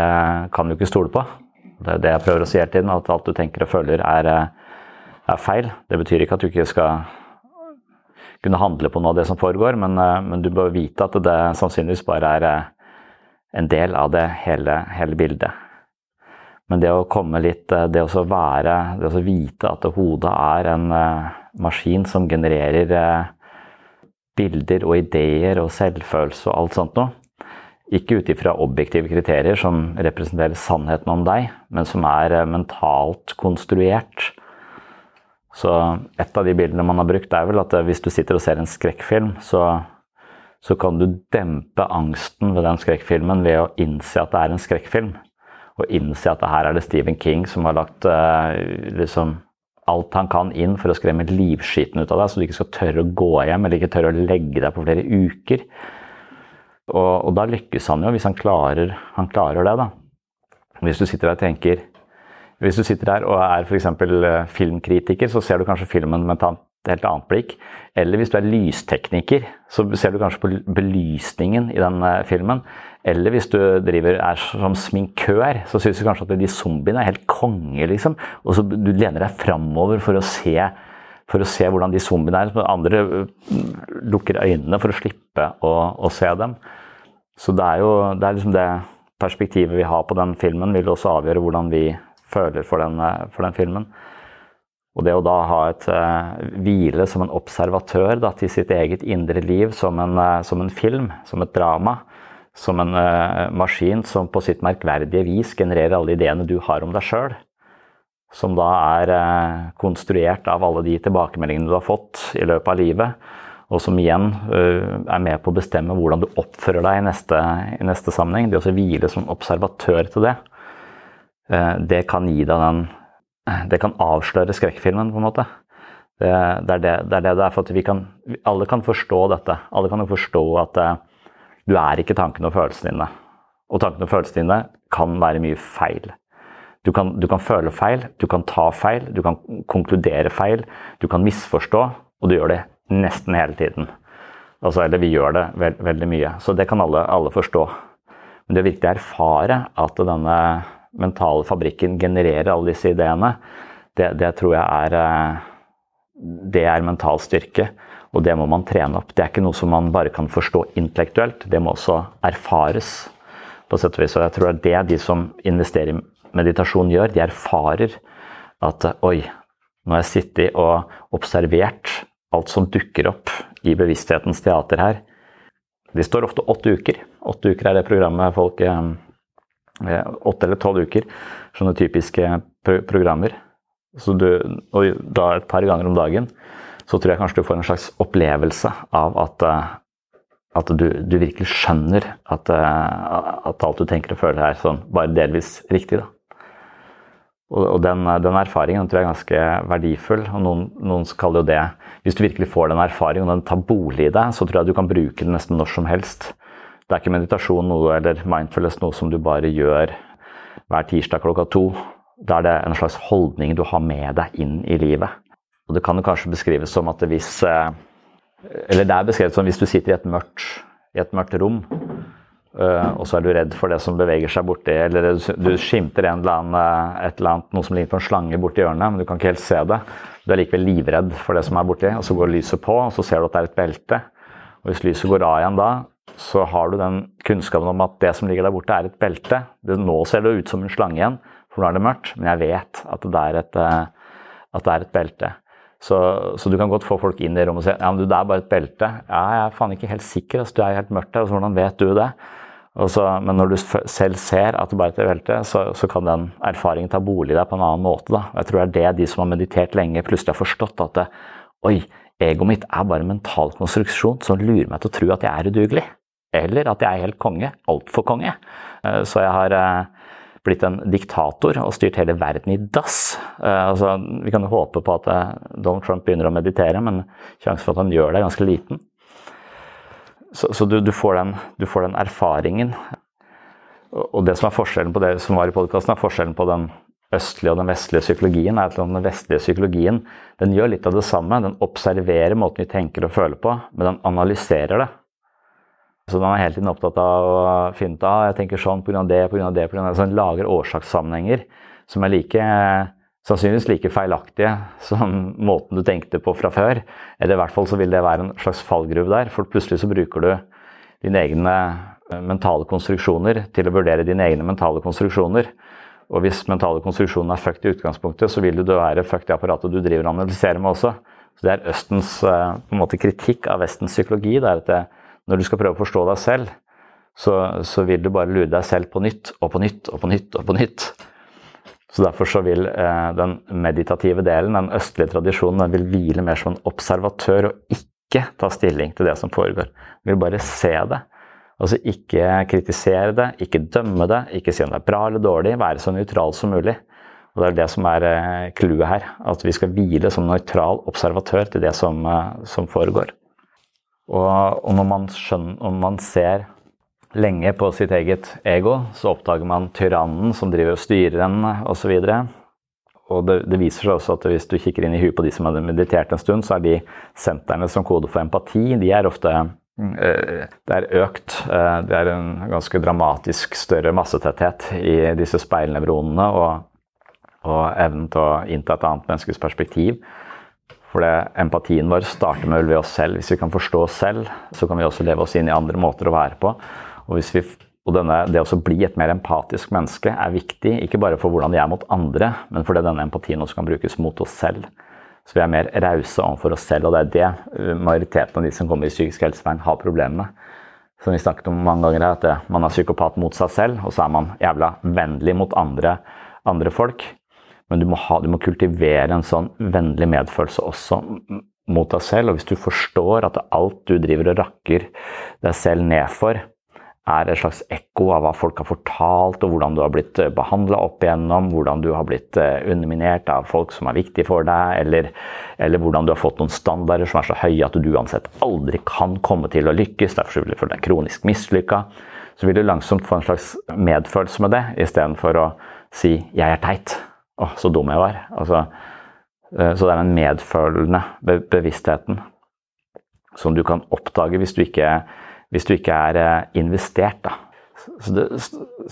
kan du ikke stole på. Det er det jeg prøver å si hele tiden, at alt du tenker og føler er, er feil. Det betyr ikke at du ikke skal kunne handle på noe av det som foregår, men, men du bør vite at det sannsynligvis bare er en del av det hele, hele bildet. Men det å komme litt Det å være Det å vite at hodet er en maskin som genererer bilder og ideer og selvfølelse og alt sånt noe. Ikke ut ifra objektive kriterier som representerer sannheten om deg, men som er mentalt konstruert. Så et av de bildene man har brukt, er vel at hvis du sitter og ser en skrekkfilm, så, så kan du dempe angsten ved den skrekkfilmen ved å innse at det er en skrekkfilm og innse at her er det Stephen King som har lagt liksom, alt han kan inn for å skremme livskiten ut av deg, så du ikke skal tørre å gå hjem eller ikke tørre å legge deg på flere uker. Og, og da lykkes han jo, hvis han klarer, han klarer det. da. Hvis du sitter der og tenker hvis du sitter der og er f.eks. Eh, filmkritiker, så ser du kanskje filmen med et helt annet blikk. Eller hvis du er lystekniker, så ser du kanskje på belysningen i den eh, filmen. Eller hvis du driver, er som sminkør, så syns du kanskje at de zombiene er helt konge, liksom. Og så du lener deg framover for å se, for å se hvordan de zombiene er. Andre øh, lukker øynene for å slippe å, å se dem. Så det er jo det, er liksom det perspektivet vi har på den filmen, vil også avgjøre hvordan vi føler for den, for den filmen. Og det å da ha et uh, hvile som en observatør da, til sitt eget indre liv som en, uh, som en film, som et drama, som en uh, maskin som på sitt merkverdige vis genererer alle ideene du har om deg sjøl, som da er konstruert av alle de tilbakemeldingene du har fått i løpet av livet, og som igjen er med på å bestemme hvordan du oppfører deg i neste, i neste sammenheng. Det å hvile som observatør til det, det kan gi deg den det kan avsløre skrekkfilmen, på en måte. Det, det, er det, det, er det det er for at vi kan Alle kan forstå dette. Alle kan jo forstå at uh, du er ikke tankene og følelsene dine. Og tankene og følelsene dine kan være mye feil. Du kan, du kan, føle feil, du kan ta feil, du kan konkludere feil, du kan misforstå, og du gjør det nesten hele tiden. Altså, eller vi gjør det veld, veldig mye. Så det kan alle, alle forstå. Men det å virkelig erfare at denne mentale fabrikken genererer alle disse ideene, det, det tror jeg er eh, Det er mental styrke. Og det må man trene opp. Det er ikke noe som man bare kan forstå intellektuelt. Det må også erfares. på sett og vis. Og jeg tror det er det de som investerer i meditasjon, gjør. De erfarer at oi, nå har jeg sittet og observert alt som dukker opp i bevissthetens teater her. De står ofte åtte uker. Åtte uker er det programmet folk eh, åtte eller tolv uker. Sånne typiske programmer. Så du, og da et par ganger om dagen så tror jeg kanskje du får en slags opplevelse av at, eh, at du, du, virkelig skjønner at, eh, at, alt du tenker og føler er sånn bare delvis riktig. da. Og, den, den, erfaringen tror jeg er ganske verdifull. og noen, noen kaller jo det Hvis du virkelig får den erfaringen og den tar bolig i deg, så tror jeg du kan bruke den nesten når som helst. Det er ikke meditasjon noe, eller mindfulness noe som du bare gjør hver tirsdag klokka to. Da er det en slags holdning du har med deg inn i livet. Og det kan jo kanskje beskrives som at hvis eh, Eller det er beskrevet som hvis du sitter i et mørkt, i et mørkt rom, eh, og så er du redd for det som beveger seg borti, eller du skimter en eller annen, eh, et eller annet, noe som ligner på en slange borti hjørnet, men du kan ikke helt se det. Du er likevel livredd for det som er borti, og så går lyset på, og så ser du at det er et belte. Og hvis lyset går av igjen da, så har du den kunnskapen om at det som ligger der borte, er et belte. Det, nå ser det ut som en slange igjen, for nå er det mørkt, men jeg vet at det er et, at det er et belte. Så, så, du kan godt få folk inn i rommet og si ja, men du, det er bare et belte. Ja, jeg er faen ikke helt sikker, altså, du er helt mørkt der, altså, hvordan vet du det? Så, men når du selv ser at det bare er et belte, så, så, kan den erfaringen ta bolig i deg på en annen måte. Da. Jeg tror det er det de som har meditert lenge, plutselig har forstått at det, oi, egoet mitt er bare en mental konstruksjon som lurer meg til å tro at jeg er udugelig. Eller at jeg er helt konge. Altfor konge. Eh, så jeg har eh, blitt en diktator og styrt hele verden i dass. Eh, altså, vi kan jo håpe på at Donald Trump begynner å meditere, men sjansen for at han gjør det, er ganske liten. Så, så du, du, får den, du, får den, erfaringen. Og det som er forskjellen på det som var i podkasten, er forskjellen på den østlige og den vestlige psykologien. er at Den vestlige psykologien den gjør litt av det samme. Den observerer måten vi tenker og føler på, men den analyserer det. Så man er hele tiden opptatt av å finne ut av jeg tenker sånn pga. det, pga. det, pga. det. Så man lager årsakssammenhenger som er like, sannsynligvis like feilaktige som måten du tenkte på fra før. Eller i hvert fall så vil det være en slags fallgruve der, for plutselig så bruker du dine egne eh, mentale konstruksjoner til å vurdere dine egne mentale konstruksjoner. Og hvis mentale konstruksjoner er fucked i utgangspunktet, så vil det være fucked i apparatet du driver og analyserer med også. Så Det er Østens eh, måte, kritikk av Vestens psykologi. det er at det, når du skal prøve å forstå deg selv, så, så, vil du bare lure deg selv på nytt og på nytt og på nytt og på nytt. Så Derfor så vil eh, den meditative delen, den østlige tradisjonen, den vil hvile mer som en observatør og ikke ta stilling til det som foregår. Den vil bare se det. Altså ikke kritisere det, ikke dømme det, ikke si om det er bra eller dårlig. Være så nøytral som mulig. Og Det er det som er eh, clouet her. At vi skal hvile som nøytral observatør til det som, eh, som foregår. Og, og når, man skjønner, når man ser lenge på sitt eget ego, så oppdager man tyrannen som driver og styrer en osv. Og, og det, det, viser seg også at hvis du kikker inn i huet på de som har meditert en stund, så er de sentrene som koder for empati, de er ofte eh, det er økt. Eh, det er en ganske dramatisk større massetetthet i disse speilnevronene og, og evnen til å innta et annet menneskes perspektiv. For det, empatien vår starter med ved oss selv. Hvis vi kan forstå oss selv, så kan vi også leve oss inn i andre måter å være på. Og, vi, og denne, det å bli et mer empatisk menneske er viktig, ikke bare for hvordan vi er mot andre, men fordi denne empatien også kan brukes mot oss selv. Så vi er mer rause overfor oss selv, og det er det majoriteten av de som kommer i psykisk helsevern, har problemer med. Som vi snakket om mange ganger, er at man er psykopat mot seg selv, og så er man jævla vennlig mot andre, andre folk. Men du må, ha, du må kultivere en sånn vennlig medfølelse også mot deg selv. Og hvis du forstår at alt du driver og rakker deg selv ned for, er et slags ekko av hva folk har fortalt, og hvordan du har blitt eh, behandla opp igjennom, hvordan du har blitt eh, underminert av folk som er viktige for deg, eller, eller, hvordan du har fått noen standarder som er så høye at du uansett aldri kan komme til å lykkes, derfor vil du føle deg kronisk mislykka, så vil du langsomt få en slags medfølelse med det, istedenfor å si 'jeg er teit'. Å, så dum jeg var. Altså, eh, så det er den medfølende bevisstheten som du kan oppdage hvis du ikke hvis du ikke er eh, investert. Da. Så det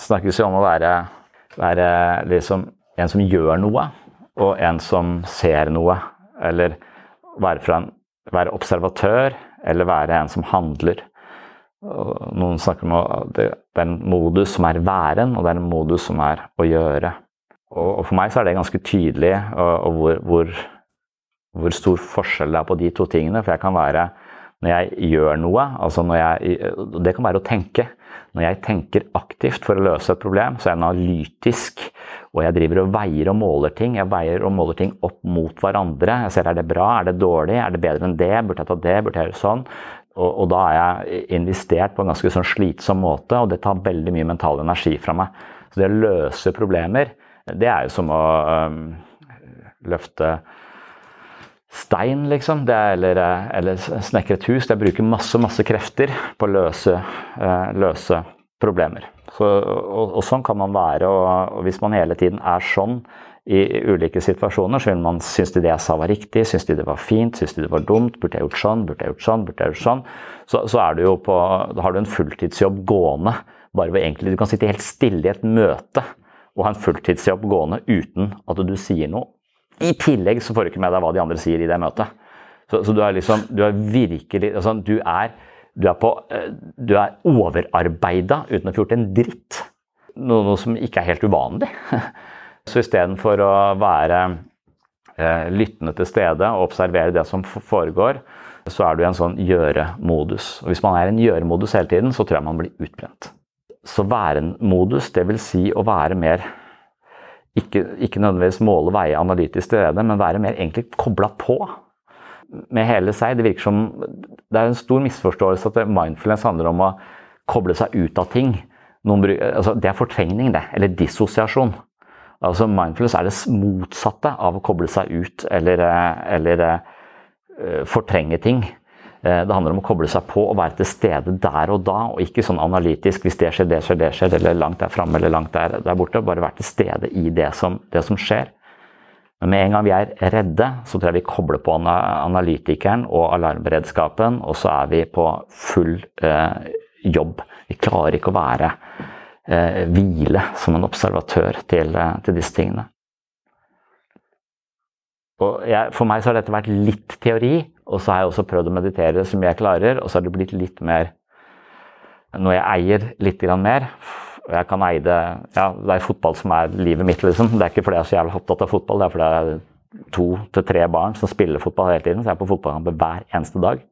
snakkes jo om å være, være liksom en som gjør noe, og en som ser noe. Eller være, en, være observatør, eller være en som handler. Noen snakker om at det, er en modus som er væren, og det er en modus som er å gjøre. Og, og for meg så er det ganske tydelig hvor, hvor, hvor, stor forskjell det er på de to tingene. For jeg kan være når jeg gjør noe, altså når jeg, det kan være å tenke. Når jeg tenker aktivt for å løse et problem, så er jeg analytisk. Og jeg driver og veier og måler ting. Jeg veier og måler ting opp mot hverandre. Jeg ser er det bra, er det dårlig, er det bedre enn det, burde jeg ta det, burde jeg gjøre sånn. Og, og, da er jeg investert på en ganske sånn slitsom måte, og det tar veldig mye mental energi fra meg. Så det å løse problemer, det er jo som å um, løfte stein, liksom. Er, eller, eller snekre et hus. Det bruker masse, masse krefter på å løse, uh, løse problemer. Så, og, og, sånn kan man være. Og, og, hvis man hele tiden er sånn i, i ulike situasjoner, så vil man synes de det jeg sa var riktig, synes de det var fint, synes de det var dumt, burde jeg gjort sånn, burde jeg gjort sånn, burde jeg gjort sånn. Så, så er du jo på, da har du en fulltidsjobb gående. Bare hvor egentlig, Du kan sitte helt stille i et møte og ha en fulltidsjobb gående uten at du sier noe i tillegg så får du ikke med deg hva de andre sier i det møtet. Så, så du er liksom Du er virkelig altså, du, er, er eh, er overarbeida uten å få gjort en dritt. Noe, noe, som ikke er helt uvanlig. Så istedenfor å være eh, lyttende til stede og observere det som foregår, så er du i en sånn gjøre-modus. Og Hvis man er i en gjøre-modus hele tiden, så tror jeg man blir utbrent. Så værenmodus, dvs. si å være mer ikke, ikke nødvendigvis måle, veie analytisk til det, men være mer egentlig kobla på med hele seg. Det virker som det er en stor misforståelse at mindfulness handler om å koble seg ut av ting. Noen, altså, det er fortrengning, det. Eller dissosiasjon. Altså Mindfulness er det motsatte av å koble seg ut eller, eller uh, fortrenge ting. Eh, det handler om å koble seg på og være til stede der og da, og ikke sånn analytisk hvis det skjer, det skjer, det skjer, eller langt der framme eller langt der, der, borte. Bare være til stede i det som, det som, skjer. Men med en gang vi er redde, så tror jeg vi kobler på analytikeren og alarmberedskapen, og så er vi på full eh, jobb. Vi klarer ikke å være eh, hvile som en observatør til, eh, til disse tingene. Jeg, for meg så har dette vært litt teori, og så har jeg også prøvd å meditere så mye jeg klarer, og så har det blitt litt mer Når jeg eier litt mer og jeg kan eie det Ja, det er fotball som er livet mitt, liksom. Det er ikke fordi jeg er så jævlig opptatt av fotball, det er fordi jeg er to til tre barn som spiller fotball hele tiden, så jeg er på fotballkamp hver eneste dag.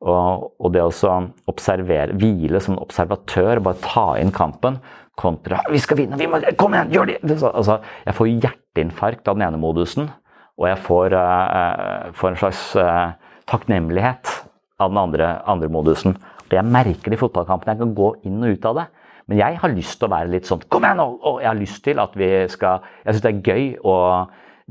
Og, og det å observere, hvile som observatør, bare ta inn kampen kontra 'Vi skal vinne! Vi må, kom igjen, gjør det!' Altså, jeg får hjerteinfarkt av den ene modusen. Og jeg får, uh, får en slags uh, takknemlighet av den andre, andre modusen. Og jeg merker det i fotballkampen. Jeg kan gå inn og ut av det. Men jeg har lyst til å være litt sånn Kom igjen nå! Og jeg har lyst til at vi skal Jeg syns det er gøy å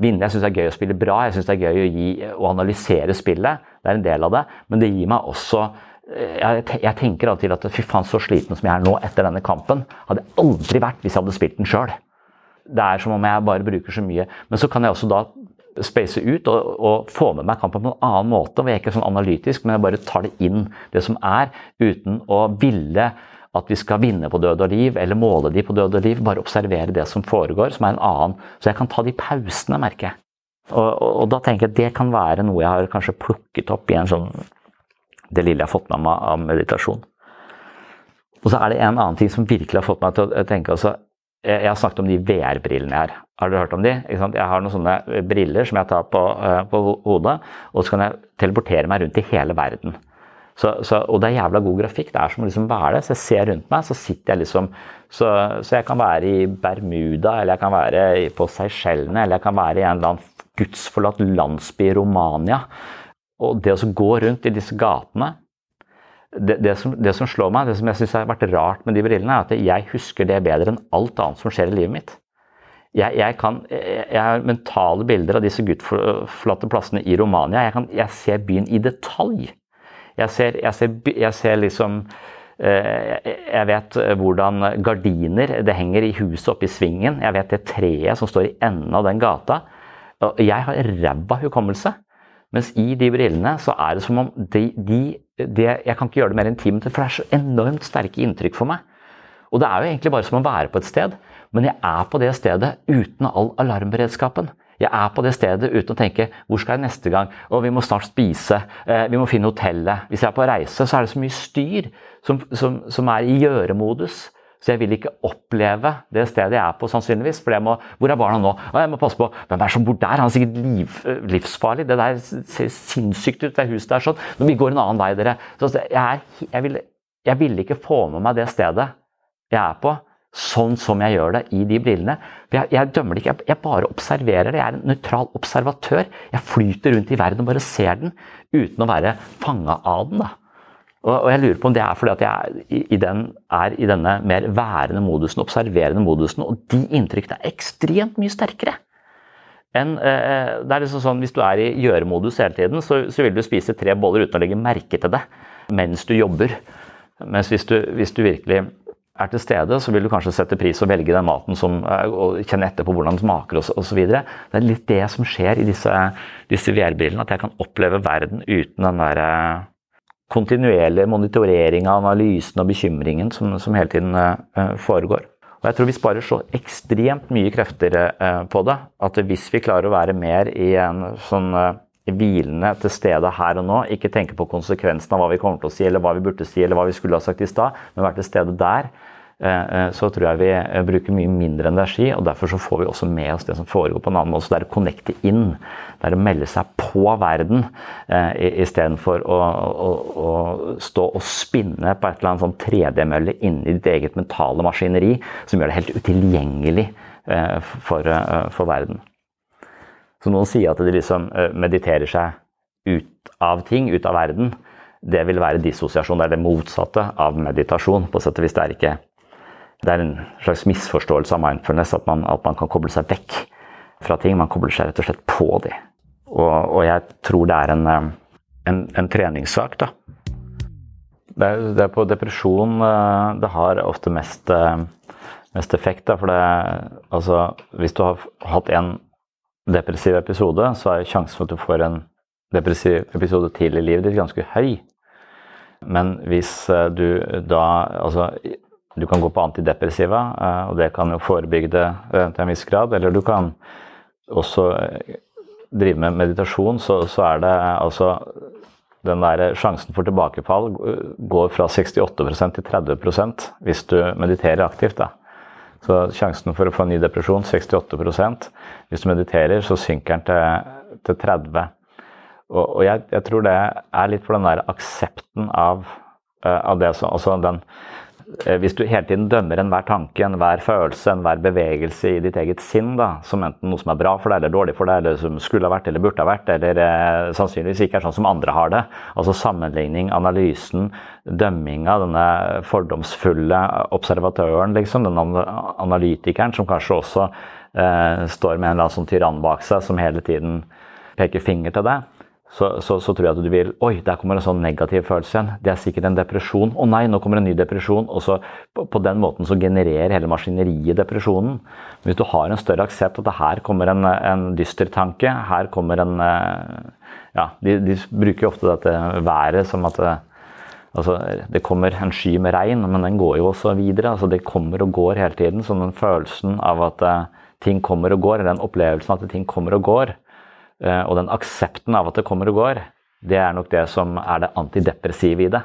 vinne. Jeg syns det er gøy å spille bra. Jeg syns det er gøy å, gi, å analysere spillet. Det er en del av det. Men det gir meg også jeg, jeg tenker alltid at fy faen, så sliten som jeg er nå etter denne kampen, hadde jeg aldri vært hvis jeg hadde spilt den sjøl. Det er som om jeg bare bruker så mye. Men så kan jeg også da space ut og, og, få med meg kampen på en annen måte. hvor Jeg er ikke sånn analytisk, men jeg bare tar det inn, det som er, uten å ville at vi skal vinne på død og liv, eller måle de på død og liv. Bare observere det som foregår, som er en annen. Så jeg kan ta de pausene, merker jeg. Og, og, og, da tenker jeg at det kan være noe jeg har kanskje plukket opp i en sånn det lille jeg har fått med meg av meditasjon. Og så er det en annen ting som virkelig har fått meg til å tenke altså, Jeg har snakket om de VR-brillene jeg har. Har dere hørt om de? Jeg har noen sånne briller som jeg tar på, på hodet, og så kan jeg teleportere meg rundt i hele verden. Så, så, og det er jævla god grafikk. Det er som å liksom være det. Så jeg ser rundt meg, så sitter jeg liksom Så, så jeg kan være i Bermuda, eller jeg kan være på Seychellene, eller jeg kan være i en eller annen gudsforlatt landsby i Romania. Og det å gå rundt i disse gatene det, det, som, det, som, slår meg, det som jeg syns har vært rart med de brillene, er at jeg husker det bedre enn alt annet som skjer i livet mitt. Jeg, jeg, kan, jeg har mentale bilder av disse gudforlatte plassene i Romania. Jeg, kan, jeg ser byen i detalj. Jeg ser, ser, jeg ser liksom eh, jeg vet hvordan gardiner det henger i huset oppe i svingen. Jeg vet det treet som står i enden av den gata. Jeg har ræva hukommelse. Mens i de brillene så er det som om de, de, de, Jeg kan ikke gjøre det mer enn ti minutter, for det er så enormt sterke inntrykk for meg. Og det er jo egentlig bare som å være på et sted, men jeg er på det stedet uten all alarmberedskapen. Jeg er på det stedet uten å tenke 'hvor skal jeg neste gang', og 'vi må snart spise', eh, 'vi må finne hotellet'. Hvis jeg er på reise, så er det så mye styr som, som, som er i gjøremodus. Så jeg vil ikke oppleve det stedet jeg er på, sannsynligvis. For jeg må, hvor er barna nå? Jeg må passe på Hvem er som bor der? Han er sikkert liv, livsfarlig. Det der ser sinnssykt ut, det huset der sånn. Når vi går en annen vei, dere. Så jeg, er, jeg, vil, jeg vil ikke få med meg det stedet jeg er på, sånn som jeg gjør det i de brillene. Jeg, jeg dømmer det ikke, jeg, jeg, bare observerer det. Jeg er en nøytral observatør. Jeg flyter rundt i verden og bare ser den uten å være fanga av den. da. Og, jeg lurer på om det er fordi at jeg i, den, er i denne mer værende modusen, observerende modusen, og de inntrykkene er ekstremt mye sterkere. En, eh, det er liksom sånn, Hvis du er i gjøremodus hele tiden, så, så, vil du spise tre boller uten å legge merke til det mens du jobber. Mens hvis du, hvis du virkelig er til stede, så vil du kanskje sette pris og velge den maten som, og kjenne etter på hvordan den smaker osv. Det er litt det som skjer i disse, disse VR-brillene, at jeg kan oppleve verden uten den der kontinuerlig monitorering av analysen og bekymringen som, som hele tiden uh, foregår. Og jeg tror vi sparer så ekstremt mye krefter uh, på det at hvis vi klarer å være mer i en sånn hvilende til stede her og nå, ikke tenke på konsekvensen av hva vi kommer til å si eller hva vi burde si eller hva vi skulle ha sagt i stad, men være til stede der, Eh, eh, så tror jeg vi eh, bruker mye mindre energi, og derfor så får vi også med oss det som foregår på en annen måte. Så det er å connecte inn, det er å melde seg på verden istedenfor å, å, å stå og spinne på et eller annet sånn 3D-mølle inni ditt eget mentale maskineri som gjør det helt utilgjengelig for, for verden. Så noen sier at de liksom mediterer seg ut av ting, ut av verden. Det vil være dissosiasjon. Det er det motsatte av meditasjon. på sett og vis. Det er ikke det er en slags misforståelse av mindfulness at man, at man, kan koble seg vekk fra ting. Man kobler seg rett og slett på de. Og, og jeg tror det er en, eh, en, en treningssak, da. Det er, det er, på depresjon eh, det har ofte mest, eh, mest effekt. Da, for det, altså, hvis du har hatt en depressiv episode, så er sjansen for at du får en depressiv episode til i livet ditt ganske høy. Men hvis du da Altså du kan gå på antidepressiva, eh, og det kan jo forebygge det eh, til en viss grad. Eller du kan også eh, drive med meditasjon, så, så er det altså den der Sjansen for tilbakefall går fra 68% til 30% hvis du mediterer aktivt. da. Så sjansen for å få en ny depresjon 68% Hvis du mediterer, så synker den til, til 30 Og, og jeg, jeg, tror det er litt for den der aksepten av, av det som Altså den hvis du hele tiden dømmer enhver tanke, enhver følelse, enhver bevegelse i ditt eget sinn da, som enten noe som er bra for deg eller dårlig for deg, eller som skulle ha vært eller burde ha vært, eller eh, sannsynligvis ikke er sånn som andre har det Altså sammenligning, analysen, dømminga, denne fordomsfulle observatøren, liksom, den analytikeren som kanskje også eh, står med en eller annen sånn tyrann bak seg som hele tiden peker finger til deg så, så, så, tror jeg at du vil Oi, der kommer en sånn negativ følelse igjen. Det er sikkert en depresjon. Å nei, nå kommer en ny depresjon. Og så på, på den måten så genererer hele maskineriet depresjonen. Hvis du har en større aksept at her kommer en, en dyster tanke, her kommer en eh, Ja, de, de bruker jo ofte dette været som at eh, Altså, det kommer en sky med regn, men den går jo også videre. altså Det kommer og går hele tiden. Så den følelsen av at uh, ting kommer og går, eller den opplevelsen av at ting kommer og går, Eh, og den aksepten av at det kommer og går, det er nok det som er det antidepressive i det.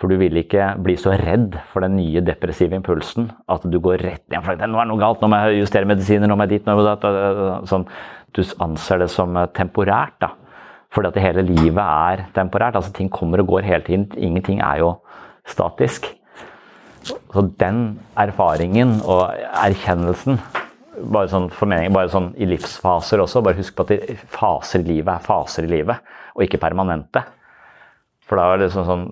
For du vil ikke bli så redd for den nye depressive impulsen at du går rett ned for nå er noe galt, nå må jeg justere medisiner, nå må jeg dit, nå må jeg datt. Sånn, du anser det som temporært. da. Fordi at hele livet er temporært. altså Ting kommer og går hele tiden. Ingenting er jo statisk. Så den erfaringen og erkjennelsen bare sånn formening, bare sånn i livsfaser også. Bare husk på at faser i livet er faser i livet, og ikke permanente. For da er det liksom sånn,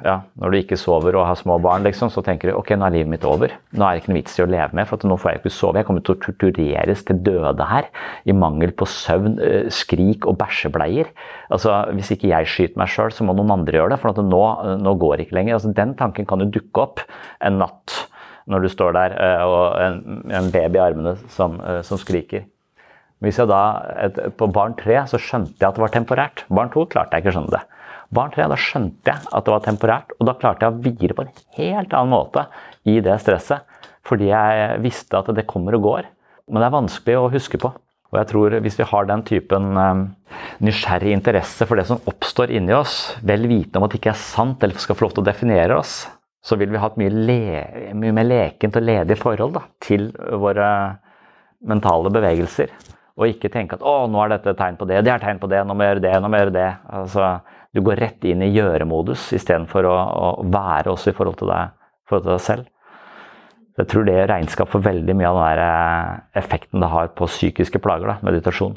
ja, Når du ikke sover og har små barn, liksom, så tenker du ok, nå er livet mitt over. Nå er det ikke noe vits i å leve med, for nå får jeg ikke sove. Jeg kommer til å tortureres til døde her i mangel på søvn, eh, skrik og bæsjebleier. Altså, Hvis ikke jeg skyter meg sjøl, så må noen andre gjøre det. For nå, nå, går det ikke lenger. Altså, Den tanken kan jo dukke opp en natt når du står der eh, og en, en baby i armene som, eh, som skriker. Hvis jeg da, et, På barn tre så skjønte jeg at det var temporært. Barn to klarte jeg ikke å skjønne det. Barn tre, da skjønte jeg at det var temporært, og da klarte jeg å vire på en helt annen måte i det stresset. Fordi jeg visste at det kommer og går. Men det er vanskelig å huske på. Og jeg tror Hvis vi har den typen um, nysgjerrig interesse for det som oppstår inni oss, vel vitende om at det ikke er sant eller skal få lov til å definere oss, så vil vi ha et mye, le, mye mer lekent og ledig forhold da, til våre mentale bevegelser. Og ikke tenke at 'å, nå er dette tegn på det, det er tegn på det, nå må jeg gjøre det', nå må jeg gjøre det. Altså, du går rett inn i gjøremodus istedenfor å, å være også i forhold til deg, forhold til deg selv. Jeg tror det er regnskap for veldig mye av den eh, effekten det har på psykiske plager, da, meditasjon.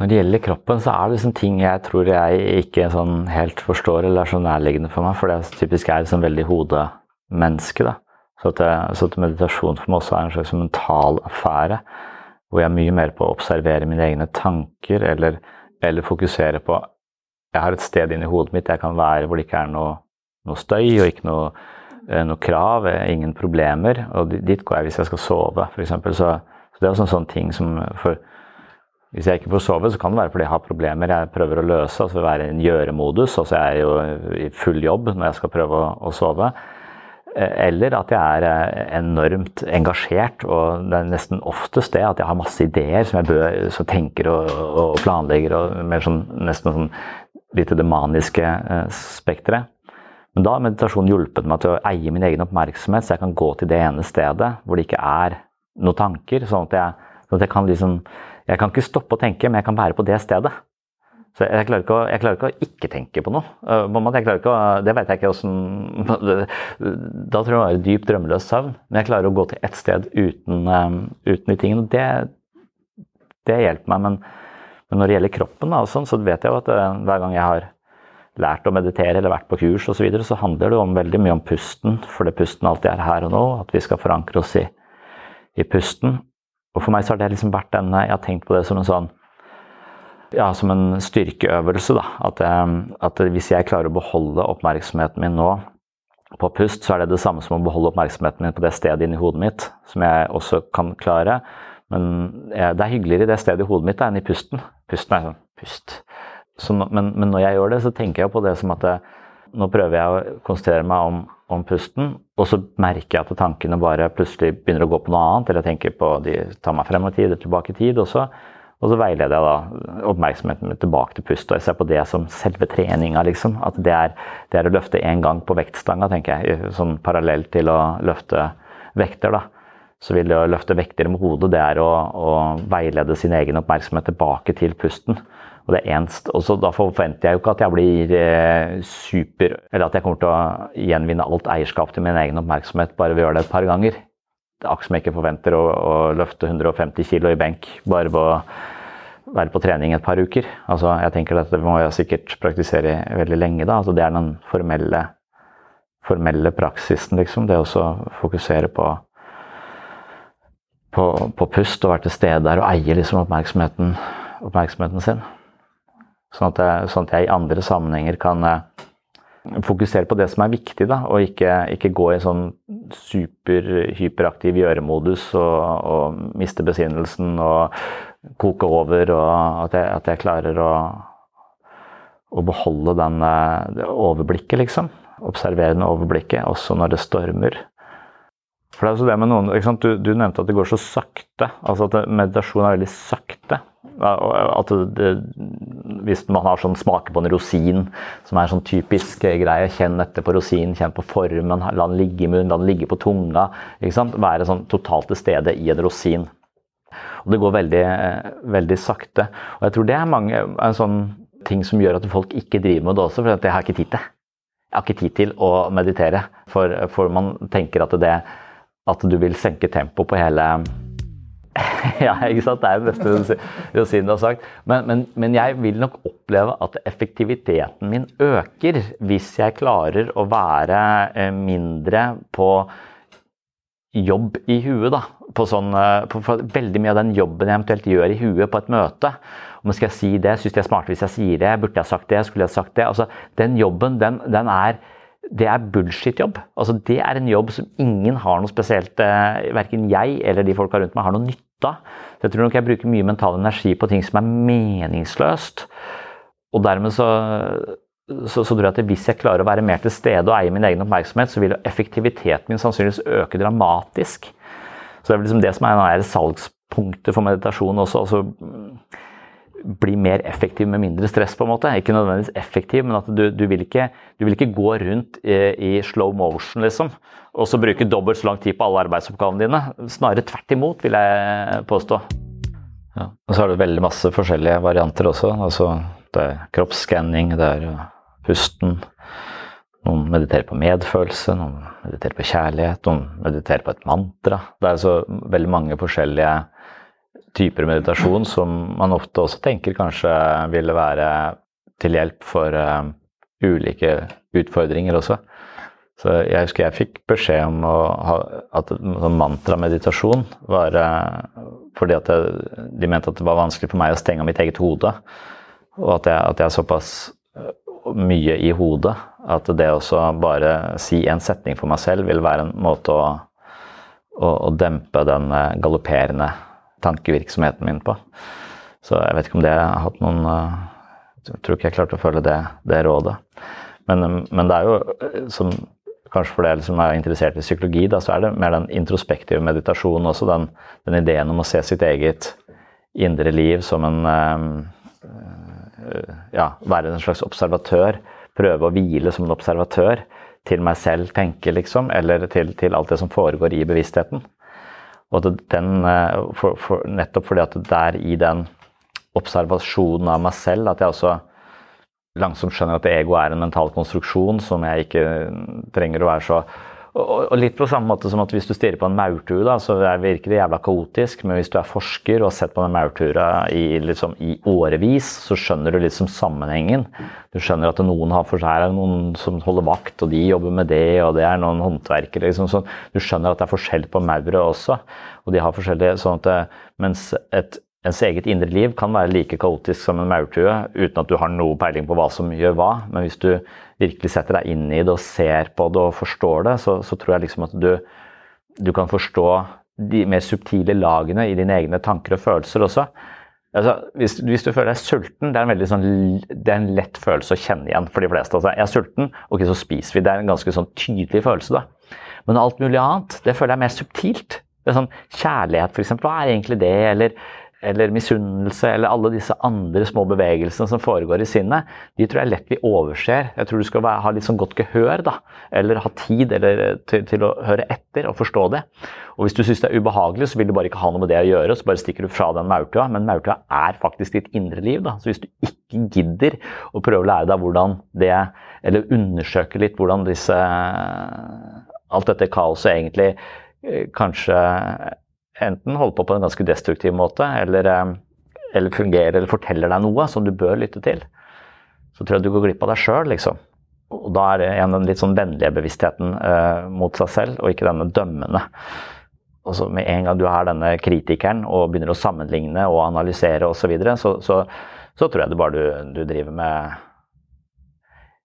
Når det gjelder kroppen, så er det liksom ting jeg tror jeg ikke sånn helt forstår eller er så nærliggende for meg, for det er typisk er liksom veldig hodemenneske. da. Så at, jeg, så at meditasjon for meg også er en slags mental affære, hvor jeg er mye mer på å observere mine egne tanker eller, eller fokusere på Jeg har et sted inni hodet mitt jeg kan være hvor det ikke er noe, noe støy og ikke noe, noe krav, ingen problemer. Og dit går jeg hvis jeg skal sove, f.eks. Så, så det er også en sånn ting som for hvis jeg ikke får sove, så kan det være fordi jeg har problemer jeg prøver å løse. altså Være i en gjøremodus. altså Jeg er jo i full jobb når jeg skal prøve å, sove. Eller at jeg er eh, enormt engasjert, og det er nesten oftest det at jeg har masse ideer som jeg bør, som tenker og, og planlegger, og mer sånn, nesten sånn litt det maniske eh, spekteret. Men da har meditasjonen hjulpet meg til å eie min egen oppmerksomhet, så jeg kan gå til det ene stedet hvor det ikke er noen tanker. Sånn at jeg, sånn at jeg kan liksom Jeg kan ikke stoppe å tenke, men jeg kan være på det stedet. Så jeg klarer, å, jeg klarer ikke å ikke tenke på noe. Ikke å, det vet jeg ikke åssen Da tror jeg det var dyp, drømmeløs søvn. Men jeg klarer å gå til ett sted uten, uten de tingene. Det, det hjelper meg. Men, men, når det gjelder kroppen, da, sånn, så vet jeg jo at hver gang jeg har lært å meditere eller vært på kurs osv., så, videre, så handler det om veldig mye om pusten, fordi pusten alltid er her og nå. At vi skal forankre oss i, i pusten. Og for meg så har det liksom vært denne Jeg har tenkt på det som en sånn ja, som en styrkeøvelse. da, at, at Hvis jeg klarer å beholde oppmerksomheten min nå på pust, så er det det samme som å beholde oppmerksomheten min på det stedet inni hodet mitt, som jeg også kan klare. Men det er hyggeligere i det stedet i hodet mitt enn i pusten. Pusten er sånn pust. Så, men, men, når jeg gjør det, så tenker jeg på det som at det, nå prøver jeg å konsentrere meg om, om, pusten, og så merker jeg at tankene bare plutselig begynner å gå på noe annet, eller jeg tenker på de tar meg frem i tid eller tilbake i tid. også. Og så veileder jeg da oppmerksomheten min tilbake til pust, og jeg ser på det som selve treninga, liksom. At det er, det er å løfte én gang på vektstanga, tenker jeg. Sånn parallelt til å løfte vekter, da. Så vil det å løfte vekter med hodet, det er å, å veilede sin egen oppmerksomhet tilbake til pusten. Og det er enst, og så Da forventer jeg jo ikke at jeg blir eh, super Eller at jeg kommer til å gjenvinne alt eierskap til min egen oppmerksomhet bare ved å gjøre det et par ganger det er akkurat som jeg ikke forventer å, å løfte 150 kg i benk bare ved å være på trening et par uker. Altså, jeg tenker at Det må jeg sikkert praktisere veldig lenge. da, altså Det er den formelle, formelle praksisen, liksom. Det å fokusere på, på, på, pust og være til stede der og eie liksom oppmerksomheten, oppmerksomheten sin. Sånn at, jeg, sånn at jeg i andre sammenhenger kan fokusere på det som er viktig, da, og ikke, ikke gå i sånn super-hyperaktiv gjøremodus og, og, miste besinnelsen og koke over, og at jeg, at jeg klarer å, å beholde den, det overblikket, liksom. Observerende overblikket, også når det stormer. For det er også det med noen, du, du, nevnte at det går så sakte. altså at Meditasjon er veldig sakte. At det, hvis man har sånn smake på en rosin, som er en sånn typisk greie, kjenn etter på rosinen, kjenn på formen, la den ligge i munnen, la den ligge på tunga. ikke sant? Være sånn totalt til stede i en rosin. Og det går veldig, veldig sakte. Og jeg tror det er mange, en sånn ting som gjør at folk ikke driver med det også, for jeg har ikke tid til. Jeg har ikke tid til å meditere, for, for man tenker at det at du vil senke tempoet på hele ja, ikke sant? Det er det beste rosinen du har sagt. Men, men, men, jeg vil nok oppleve at effektiviteten min øker hvis jeg klarer å være eh, mindre på jobb i huet. da. På sånn, eh, på, på veldig mye av den jobben jeg eventuelt gjør i huet på et møte. Om skal jeg si det? Syns de er smarte hvis jeg sier det? Burde jeg sagt det? Skulle jeg sagt det? Altså, Den jobben, den, den er det er bullshit-jobb. Altså, det er en jobb som ingen har noe spesielt eh, Verken jeg eller de folka rundt meg har noe nytte av. Så jeg tror nok jeg bruker mye mental energi på ting som er meningsløst. Og dermed så, så, så tror jeg at hvis jeg klarer å være mer til stede og eie min egen oppmerksomhet, så vil effektiviteten min sannsynligvis øke dramatisk. Så det er liksom det som er salgspunktet for meditasjon også. Altså, bli mer effektiv med mindre stress, på en måte. Ikke nødvendigvis effektiv, men at du, du, vil, ikke, du vil, ikke, gå rundt i, i, slow motion, liksom. Og så bruke dobbelt så lang tid på alle arbeidsoppgavene dine. Snarere tvert imot, vil jeg påstå. Ja. Og så har du veldig masse forskjellige varianter også. Altså, det er kroppsskanning, det er pusten. Noen mediterer på medfølelse, noen mediterer på kjærlighet, noen mediterer på et mantra. Det er så veldig mange forskjellige typer meditasjon som man ofte også tenker kanskje ville være til hjelp for uh, ulike utfordringer også. Så jeg husker jeg fikk beskjed om ha, at sånn mantrameditasjon var uh, fordi at jeg, de mente at det var vanskelig for meg å stenge mitt eget hode. Og at jeg, at jeg er såpass uh, mye i hodet at det å bare si en setning for meg selv vil være en måte å, å, å dempe den galopperende tankevirksomheten min på. Så jeg vet ikke om det har hatt noen eh, Jeg tror ikke jeg klarte å følge det, det rådet. Men, eh, men, det er jo, eh, som, kanskje for dere som er interessert i psykologi, da, så er det mer den introspektive meditasjonen også. Den, den, ideen om å se sitt eget indre liv som en Ja, være en slags observatør. Prøve å hvile som en observatør til meg selv tenke, liksom. Eller til, til alt det som foregår i bevisstheten. Og den, eh, for, for, nettopp fordi at det er i den observasjonen av meg selv at jeg også langsomt skjønner at ego er en mental konstruksjon som jeg ikke trenger å være så og, litt på samme måte som at hvis du stirrer på en maurtue, da, så virker det jævla kaotisk. Men hvis du er forsker og har sett på den maurtua i, liksom, i årevis, så skjønner du liksom sammenhengen. Du skjønner at noen har for seg noen som holder vakt, og de jobber med det, og det er noen håndverkere. Liksom, sånn. du skjønner at det er forskjell på maure også. Og de har forskjellige sånn at, eh, Mens et ens eget indre liv kan være like kaotisk som en maurtue uten at du har noe peiling på hva som gjør hva. Men hvis du virkelig setter deg inn i det og ser på det og forstår det, så, så tror jeg liksom at du, du, kan forstå de mer subtile lagene i dine egne tanker og følelser også. Altså, hvis, hvis, du føler deg sulten, det er, en sånn, det er en lett følelse å kjenne igjen for de fleste. Altså, jeg er sulten, ok, så spiser vi. Det er en ganske sånn tydelig følelse. da. Men alt mulig annet, det føler jeg er mer subtilt. Det er sånn, Kjærlighet, f.eks. Hva er egentlig det? Eller eller misunnelse, eller alle disse andre små bevegelsene som foregår i sinnet, de tror jeg lett vi overser. Jeg tror du skal ha litt sånn godt gehør, da. Eller ha tid eller, til, til, å høre etter og forstå det. Og hvis du syns det er ubehagelig, så vil du bare ikke ha noe med det å gjøre, så bare stikker du fra den maurtua. Men maurtua er faktisk ditt indre liv, da. Så hvis du ikke gidder å prøve å lære deg hvordan det Eller undersøke litt hvordan disse Alt dette kaoset egentlig eh, kanskje enten holder på på en ganske destruktiv måte, eller, eh, eller fungerer eller forteller deg noe som du bør lytte til, så tror jeg du går glipp av deg sjøl, liksom. Og da er det igjen den litt sånn vennlige bevisstheten eh, mot seg selv, og ikke denne dømmende. Og så Med en gang du er denne kritikeren og begynner å sammenligne og analysere osv., så, videre, så, så så tror jeg det bare du, du driver med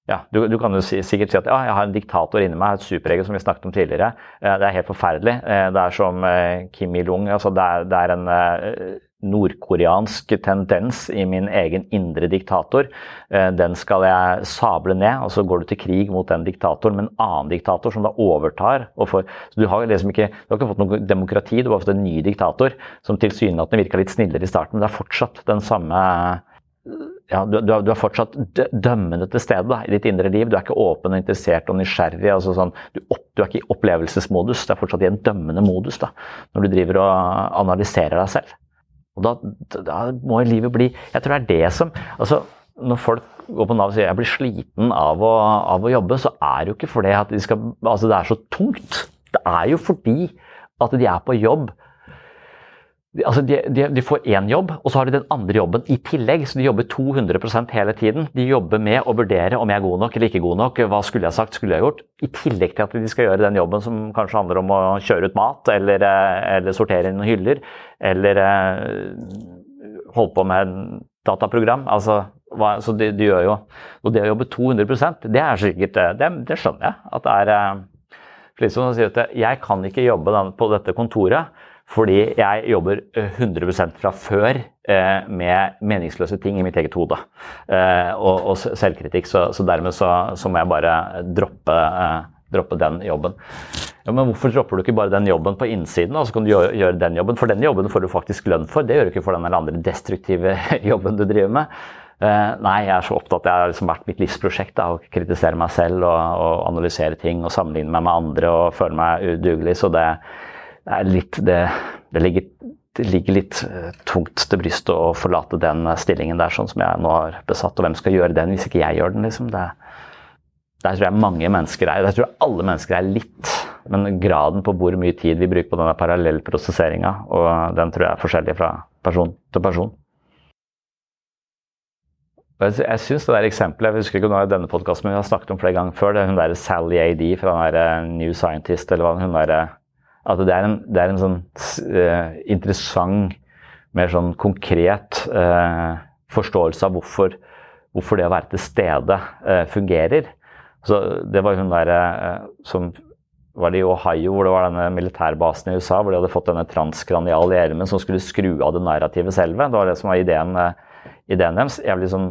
ja, du, du, kan jo si, sikkert si at ja, jeg har en diktator inni meg, et superego som vi snakket om tidligere. Eh, det er helt forferdelig. Eh, det er som eh, Kim Il-ung. Altså det, det, er en nordkoreansk tendens i min egen indre diktator. Den skal jeg sable ned, og så går du til krig mot den diktatoren med en annen diktator som da overtar. Så du har liksom ikke, du har ikke fått noe demokrati, du har fått en ny diktator som tilsynelatende virka litt snillere i starten, men det er fortsatt den samme ja, du, du, er, fortsatt dømmende til stede da, i ditt indre liv. Du er ikke åpen og interessert og nysgjerrig. Altså sånn, du, opp, du, er ikke i opplevelsesmodus, du er fortsatt i en dømmende modus da, når du driver og analyserer deg selv. Og da, da må livet bli Jeg tror det er det som altså, Når folk går på Nav og sier jeg blir sliten av å, av å jobbe, så er det jo ikke fordi at de skal, altså, det er så tungt. Det er jo fordi at de er på jobb Altså de, de, de, får én jobb, og så har de den andre jobben i tillegg. Så de jobber 200% hele tiden. De jobber med å vurdere om jeg er god nok eller ikke god nok. Hva skulle jeg sagt, skulle jeg gjort? I tillegg til at de skal gjøre den jobben som kanskje handler om å kjøre ut mat, eller, eh, eller sortere inn hyller, eller eh, holde på med dataprogram. Altså, hva, så de, de, gjør jo Og det å jobbe 200% det er sikkert eh, Det, det skjønner jeg. At det er liksom å si at jeg kan ikke jobbe på dette kontoret fordi jeg jobber 100 eh, fra før eh, med meningsløse ting i mitt eget hode. Eh, og, og, selvkritikk. Så, så dermed så, så, må jeg bare droppe, droppe den jobben. Ja, men hvorfor dropper du ikke bare den jobben på innsiden, og så kan du gjøre, gjøre, den jobben? For den jobben får du faktisk lønn for. Det gjør du ikke for den eller andre destruktive jobben du driver med. Nei, jeg er så opptatt, det har liksom vært mitt livsprosjekt da, å kritisere meg selv og, og, analysere ting og sammenligne meg med andre og føle meg udugelig. Så det, det er litt det, det, ligger, det ligger, litt eh, tungt til brystet å forlate den stillingen der, sånn som jeg nå har besatt. Og hvem skal gjøre den hvis ikke jeg gjør den? liksom? Det, der tror jeg mange mennesker er. Der tror jeg alle mennesker er litt. Men graden på hvor mye tid vi bruker på denne parallellprosesseringa, og den tror jeg er forskjellig fra person til person. Jeg, synes det der eksempelet, jeg husker ikke om det denne podkasten, vi har snakket om flere ganger før, det er hun der Sally AD fra den der eh, New Scientist, eller hva hun der at det er en, det er en sånn uh, interessant, mer sånn konkret uh, forståelse av hvorfor, hvorfor, det å være til stede uh, fungerer. Så det var hun der som var det i Ohio, hvor det var denne militærbasen i USA, hvor de hadde fått denne transkraniale hjelmen som skulle skru av det narrativet selve. Det var det som var ideen, ideen deres. Jævlig sånn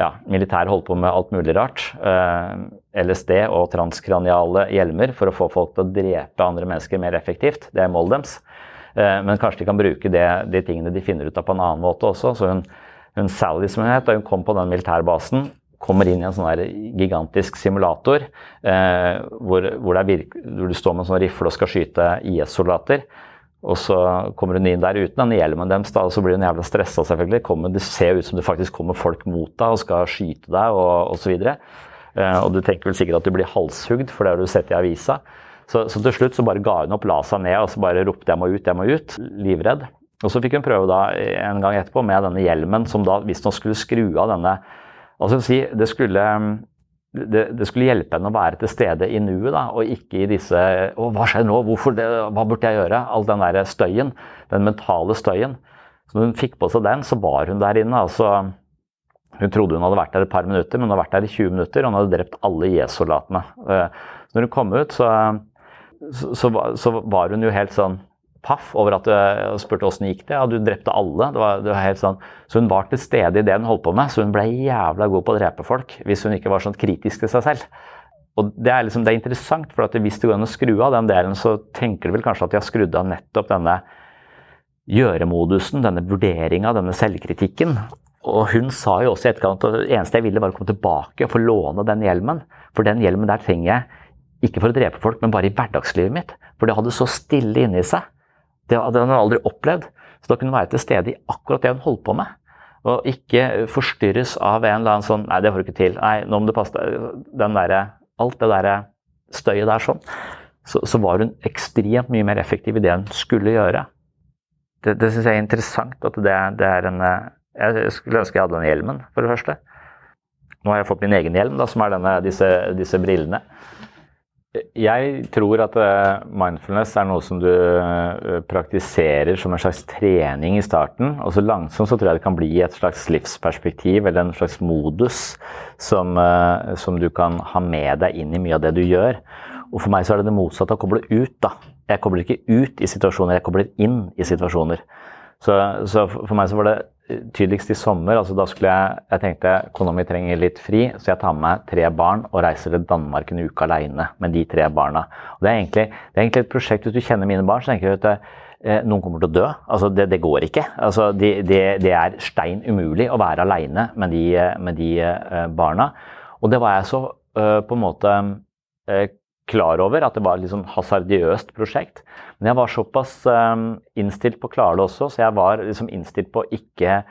ja, militær holdt på med alt mulig rart. Eh, LSD og transkraniale hjelmer for å få folk til å drepe andre mennesker mer effektivt. Det er målet deres. Eh, men kanskje de kan bruke det, de tingene de finner ut av på en annen måte også. Så hun, hun Sally, som hun het, da hun kom på den militærbasen, kommer inn i en sånn gigantisk simulator eh, hvor, hvor, virke, hvor, du står med en sånn rifle og skal skyte IS-soldater. Og så kommer hun inn der uten den hjelmen deres, og så blir hun jævla stressa selvfølgelig. Det ser ut som det faktisk kommer folk mot deg og skal skyte deg og osv. Og du tenker vel sikkert at du blir halshugd, for det har du sett i avisa. Så, så, til slutt så bare ga hun opp, la seg ned og så bare ropte 'jeg må ut, jeg må ut', livredd. Og så fikk hun prøve da en gang etterpå med denne hjelmen, som da visstnok skulle skru av denne Altså det skulle det, det, skulle hjelpe henne å være til stede i nuet, da, og ikke i disse Å, hva skjer nå? Hvorfor det? Hva burde jeg gjøre? All den der støyen. Den mentale støyen. Så når hun fikk på seg den, så var hun der inne. altså Hun trodde hun hadde vært der et par minutter, men hun hadde vært der i 20 minutter, og hun hadde drept alle IS-soldatene. Eh, når hun kom ut, så, så, så var hun jo helt sånn paff over at du spurte åssen gikk det. Ja, du drepte alle. Det var, det var helt sånn. Så hun var til stede i det hun holdt på med, så hun ble jævla god på å drepe folk hvis hun ikke var sånn kritisk til seg selv. Og Det er, liksom, det er interessant, for at hvis det går an å skru av den delen, så tenker du vel kanskje at de har skrudd av nettopp denne gjøremodusen, denne vurderinga, denne selvkritikken. Og hun sa jo også i etterkant at det eneste jeg ville, var å komme tilbake og få låne den hjelmen. For den hjelmen der trenger jeg ikke for å drepe folk, men bare i hverdagslivet mitt. For det hadde så stille inni seg. Det hadde hun aldri opplevd. Så da kunne hun være til stede i akkurat det hun holdt på med. Og ikke forstyrres av en eller annen sånn Nei, det får du ikke til. Nei, nå må du passe deg. Alt det derre støyet der sånn. Så, så, var hun ekstremt mye mer effektiv i det hun skulle gjøre. Det, det syns jeg er interessant. at det, det, er en Jeg skulle ønske jeg hadde den hjelmen, for det første. Nå har jeg fått min egen hjelm, da, som er denne, disse, disse brillene. Jeg tror at eh, mindfulness er noe som du eh, praktiserer som en slags trening i starten. Og så langsomt så tror jeg det kan bli et slags livsperspektiv eller en slags modus som, eh, som, du kan ha med deg inn i mye av det du gjør. Og for meg så er det det motsatte å koble ut. da. Jeg kobler ikke ut i situasjoner, jeg kobler inn i situasjoner. Så, så for meg så var det tydeligst i sommer. altså Da skulle jeg jeg tenkte kona mi trenger litt fri, så jeg tar med meg tre barn og reiser til Danmark en uke alene med de tre barna. Og det, er egentlig, det er egentlig et prosjekt, Hvis du kjenner mine barn, så tenker du at eh, noen kommer til å dø. altså Det, det går ikke. altså det, det, er stein umulig å være alene med de, med de eh, barna. Og det var jeg så eh, på en måte eh, klar over at det var et litt sånn hasardiøst prosjekt. Men jeg var såpass um, innstilt på å klare det også, så jeg var liksom innstilt på å ikke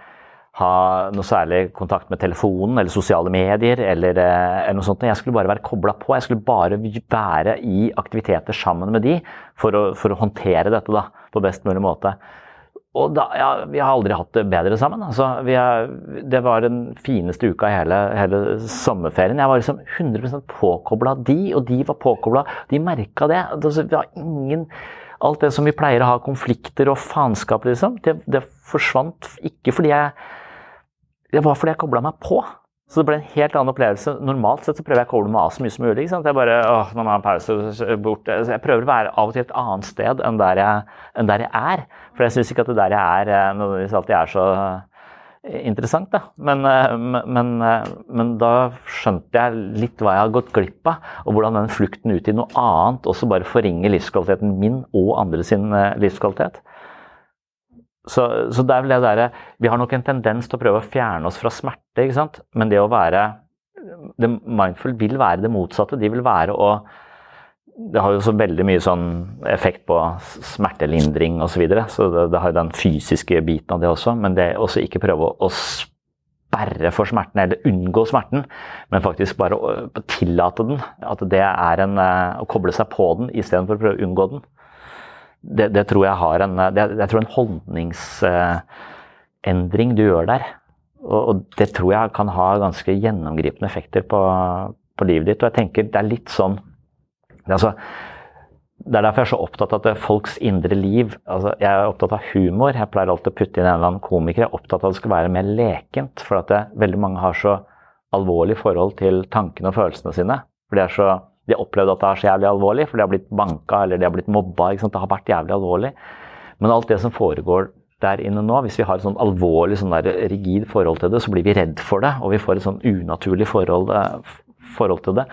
ha noe særlig kontakt med telefonen eller sosiale medier eller, eh, eller noe sånt. Jeg skulle bare være kobla på. Jeg skulle bare være i aktiviteter sammen med de for å, for å håndtere dette da, på best mulig måte. Og da, ja, vi har aldri hatt det bedre sammen. Altså, er, det var den fineste uka i hele, hele, sommerferien. Jeg var liksom 100% påkobla de, og de var påkobla. De merka det. Altså, det var ingen Alt det som vi pleier å ha konflikter og faenskap, liksom, det, det, forsvant ikke fordi jeg Det var fordi jeg kobla meg på. Så det ble en helt annen opplevelse. Normalt sett så prøver jeg å koble meg av så mye som mulig. ikke sant? Jeg bare, åh, nå må jeg ha en pause bort. Jeg prøver å være av og til et annet sted enn der jeg, enn der jeg er. For jeg syns ikke at det der jeg er, eh, nødvendigvis alltid er så interessant. Da. Men, eh, men, men, da skjønte jeg litt hva jeg har gått glipp av, og hvordan den flukten ut i noe annet også bare forringer livskvaliteten min og andre sin livskvalitet. Så, så, det er vel det derre Vi har nok en tendens til å prøve å fjerne oss fra smerte, ikke sant? men det å være det Mindful vil være det motsatte. De vil være å Det har jo så veldig mye sånn effekt på smertelindring osv. Så, videre, så det, det har jo den fysiske biten av det også, men det også ikke prøve å, å sperre for smerten eller unngå smerten, men faktisk bare å tillate den. At det er en, å koble seg på den istedenfor å prøve å unngå den det, det, tror jeg har en, det, jeg tror en holdningsendring du gjør der. Og, og, det tror jeg kan ha ganske gjennomgripende effekter på, på livet ditt. Og jeg tenker det er litt sånn det er, altså, det er derfor jeg er så opptatt av at folks indre liv altså Jeg er opptatt av humor. Jeg pleier alltid å putte inn en eller annen komiker. Jeg er opptatt av at det skal være mer lekent. For at det, veldig mange har så alvorlig forhold til tankene og følelsene sine. For de så de har opplevd at det er så jævlig alvorlig, for de har blitt banka eller de har blitt mobba. Det har vært jævlig alvorlig. Men alt det som foregår der inne nå, hvis vi har et sånn alvorlig, sånn rigid forhold til det, så blir vi redd for det, og vi får et sånn unaturlig forhold, eh, forhold til det.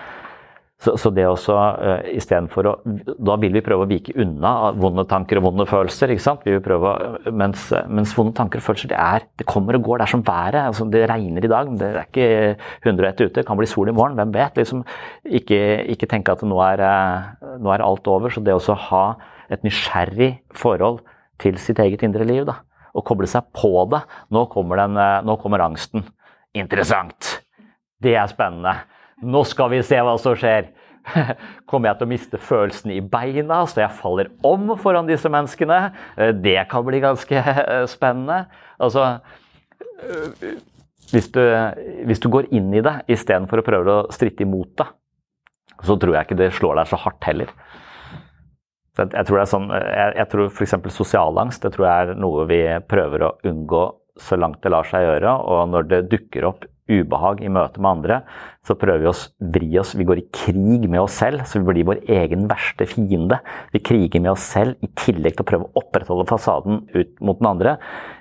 Så, så det også uh, istedenfor å Da vil vi prøve å vike unna vonde tanker og vonde følelser. ikke sant? Vi vil prøve, mens, mens vonde tanker og følelser det, er, det kommer og går. Det er som været. altså Det regner i dag, det er ikke 101 ute. Det kan bli sol i morgen. Hvem vet? liksom Ikke, ikke tenke at nå er, eh, nå er alt over. Så det å ha et nysgjerrig forhold til sitt eget indre liv, da, og koble seg på det Nå kommer, den, eh, nå kommer angsten. Interessant. Det er spennende. Nå skal vi se hva som skjer. Kommer jeg til å miste følelsen i beina så jeg faller om foran disse menneskene? Eh, det kan bli ganske spennende. Altså hvis du, hvis du går inn i det istedenfor å prøve å stritte imot det, så tror jeg ikke det slår deg så hardt heller. Jeg, tror det er sånn, tror f.eks. sosialangst det tror jeg er noe vi prøver å unngå så langt det lar seg gjøre. Og når det dukker opp ubehag i møte med andre, så prøver vi å vri oss. Vi går i krig med oss selv, så vi blir vår egen verste fiende. Vi kriger med oss selv i tillegg til å prøve å opprettholde fasaden ut mot den andre.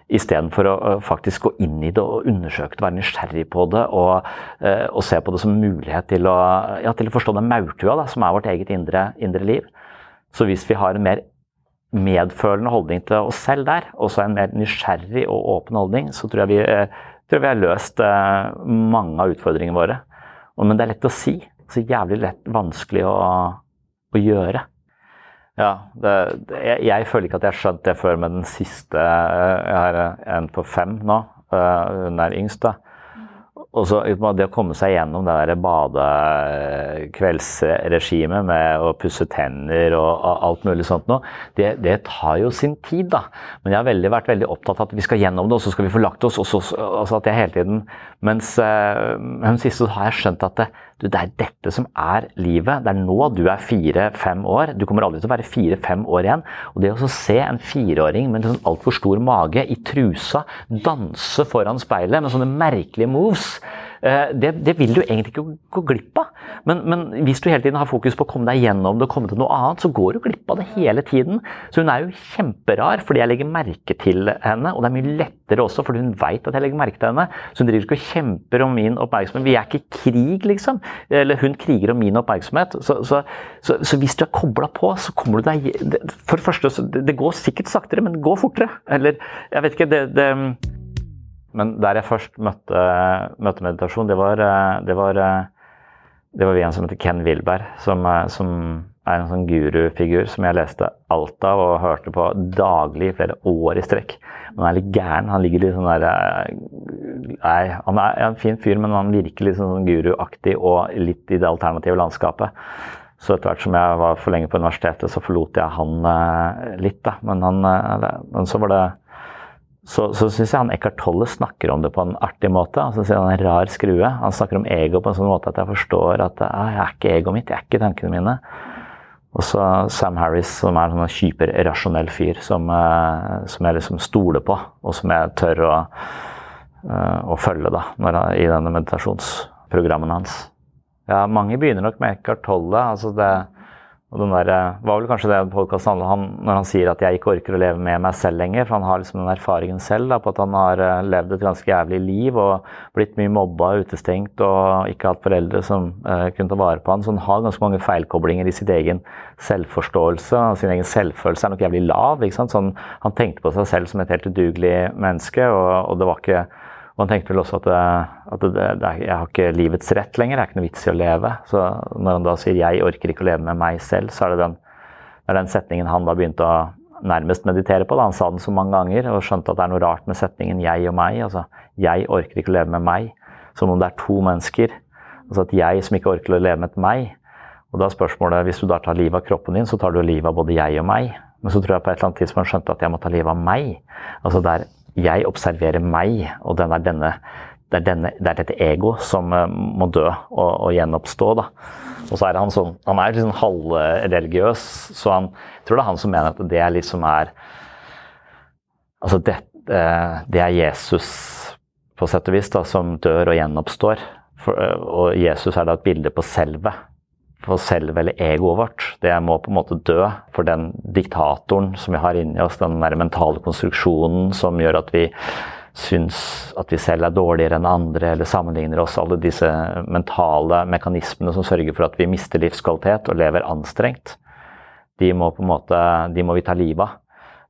Istedenfor å faktisk gå inn i det og undersøke det, være nysgjerrig på det og, og se på det som mulighet til å, ja, til å forstå den maurtua som er vårt eget indre, indre liv. Så hvis vi har en mer medfølende holdning til oss selv der, og så en mer nysgjerrig og åpen holdning, så tror jeg vi, tror vi har løst eh, mange av utfordringene våre. Men det er lett å si. Så jævlig lett, vanskelig å, å gjøre. Ja, det, jeg, jeg, føler ikke at jeg har skjønt det før med den siste eh, Jeg har en på fem nå. Hun er yngst. da. Og så Det å komme seg gjennom det badekveldsregimet med å pusse tenner og alt mulig sånt noe, det, det, tar jo sin tid, da. Men jeg har veldig, vært veldig opptatt av at vi skal gjennom det, og så skal vi få lagt oss. og så, altså at jeg hele tiden, Mens øh, hun siste har jeg skjønt at det, du, det er dette som er livet. Det er nå du er fire-fem år. Du kommer aldri til å være fire-fem år igjen. Og det å se en fireåring med en sånn altfor stor mage i trusa danse foran speilet med sånne merkelige moves det, det, vil du egentlig ikke gå glipp av. Men, men, hvis du hele tiden har fokus på å komme deg gjennom det og komme til noe annet, så går du glipp av det hele tiden. Så hun er jo kjemperar fordi jeg legger merke til henne, og det er mye lettere også fordi hun veit at jeg legger merke til henne. Så hun driver ikke og kjemper om min oppmerksomhet. Vi er ikke i krig, liksom. Eller hun kriger om min oppmerksomhet. Så, så, så, så hvis du er kobla på, så kommer du deg For det første, det går sikkert saktere, men det går fortere. Eller jeg vet ikke det, det men der jeg først møtte, møtte meditasjon, det var, eh, det var, eh, det var en som heter Ken Wilberg, som, eh, som er en sånn gurufigur som jeg leste alt av og hørte på daglig i flere år i strekk. Han er litt gæren. Han ligger litt sånn der Nei, han er en fin fyr, men han virker litt sånn guruaktig og litt i det alternative landskapet. Så etter hvert som jeg var for lenge på universitetet, så forlot jeg han litt, da. Men, han, men så var det så, så syns jeg han Eckhart Tolle snakker om det på en artig måte. Altså, han er en rar skrue. Han snakker om ego på en sånn måte at jeg forstår at ah, jeg er ikke egoet mitt, jeg er ikke tankene mine. Og så Sam Harris, som er en sånn hyperrasjonell fyr som, uh, som, jeg liksom stoler på, og som jeg tør å, uh, å følge da, når, i denne meditasjonsprogrammen hans. Ja, mange begynner nok med Eckhart Tolle. altså det og den der, eh, var vel kanskje det podkasten handler om når han sier at jeg ikke orker å leve med meg selv lenger. For han har liksom den erfaringen selv da, på at han har eh, levd et ganske jævlig liv og blitt mye mobba, utestengt og ikke hatt foreldre som uh, kunne ta vare på han. Så han har ganske mange feilkoblinger i sin egen selvforståelse. og Sin egen selvfølelse er nok jævlig lav. ikke sant? Sånn, han tenkte på seg selv som et helt udugelig menneske, og, og det var ikke og han tenkte vel også at, at det, det, jeg har ikke livets rett lenger, det er ikke noe vits i å leve. Så når han da sier 'jeg orker ikke å leve med meg selv', så er det den, er den setningen han da begynte å nærmest meditere på. Da. Han sa den så mange ganger og skjønte at det er noe rart med setningen 'jeg og meg'. Altså 'jeg orker ikke å leve med meg', som om det er to mennesker. Altså at jeg som ikke orker å leve med et meg. Og da er spørsmålet, hvis du da tar livet av kroppen din, så tar du livet av både jeg og meg. Men så tror jeg på et eller annet tidspunkt skjønte at jeg må ta livet av meg. Altså der jeg observerer meg, og er, denne, det, er denne, det er dette ego som uh, må dø og, og gjenoppstå. Da. Og så er han sånn Han er liksom halvreligiøs, så han jeg tror det er han som mener at det er liksom er Altså, det, det er Jesus på sett og vis da, som dør og gjenoppstår. For, uh, og Jesus er da et bilde på selvet for selv eller egoet vårt. Det må på en måte dø for den diktatoren som vi har inni oss, den der mentale konstruksjonen som gjør at vi syns at vi selv er dårligere enn andre, eller sammenligner oss. Alle disse mentale mekanismene som sørger for at vi mister livskvalitet og lever anstrengt. De må, på en måte, de må vi ta livet av.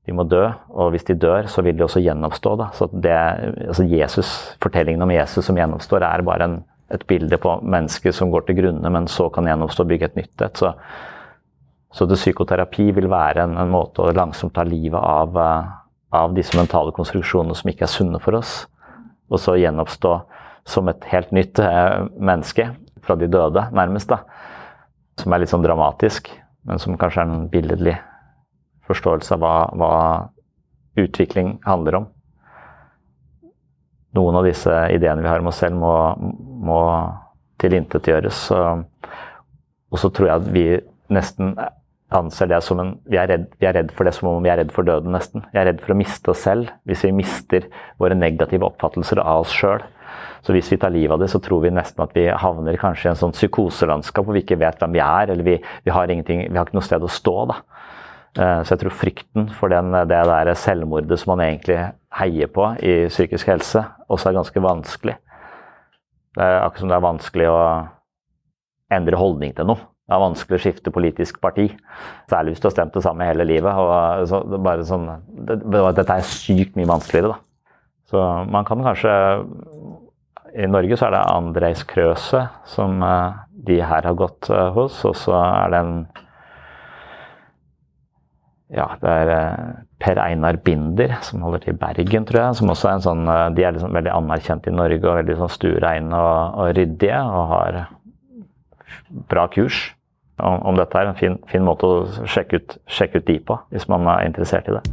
De må dø, og hvis de dør, så vil de også gjenoppstå. Da. Så det, altså Jesus, Fortellingen om Jesus som gjenoppstår, er bare en et bilde på mennesker som går til grunne, men så kan gjenoppstå og bygge et nytt et. Så, så det psykoterapi vil være en, en, måte å langsomt ta livet av, eh, av disse mentale konstruksjonene som ikke er sunne for oss, og så gjenoppstå som et helt nytt eh, menneske. fra de døde, nærmest. da. Som er litt sånn dramatisk, men som kanskje er en billedlig forståelse av hva, hva utvikling handler om. Noen av disse ideene vi har om oss selv, må, må tilintetgjøres. Og så tror jeg at vi nesten anser det som en vi er, redd, vi er redd for det som om vi er redd for døden, nesten. Vi er redd for å miste oss selv hvis vi mister våre negative oppfattelser av oss sjøl. Så hvis vi tar livet av det, så tror vi nesten at vi havner kanskje i en sånn psykoselandskap hvor vi ikke vet hvem vi er, eller vi, vi, har, vi har, ikke noe sted å stå. da. Eh, så jeg tror frykten for den, det der selvmordet som man egentlig heier på i psykisk helse, også er ganske vanskelig. Det er akkurat som det er vanskelig å endre holdning til noe. Det er vanskelig å skifte politisk parti. Særlig hvis du har stemt det samme hele livet. Og så, det sånn, det, dette er sykt mye vanskeligere, da. Så man kan kanskje I Norge så er det Andreis Krøse som uh, de her har gått uh, hos, og så er det en ja, det er Per Einar Binder, som holder til i Bergen, tror jeg. som også er en sånn, De er liksom veldig anerkjent i Norge og veldig sånn stuereine og, og ryddige. Og har bra kurs om, om dette er en fin, fin måte å sjekke ut, sjekke ut, de på, hvis man er interessert i det.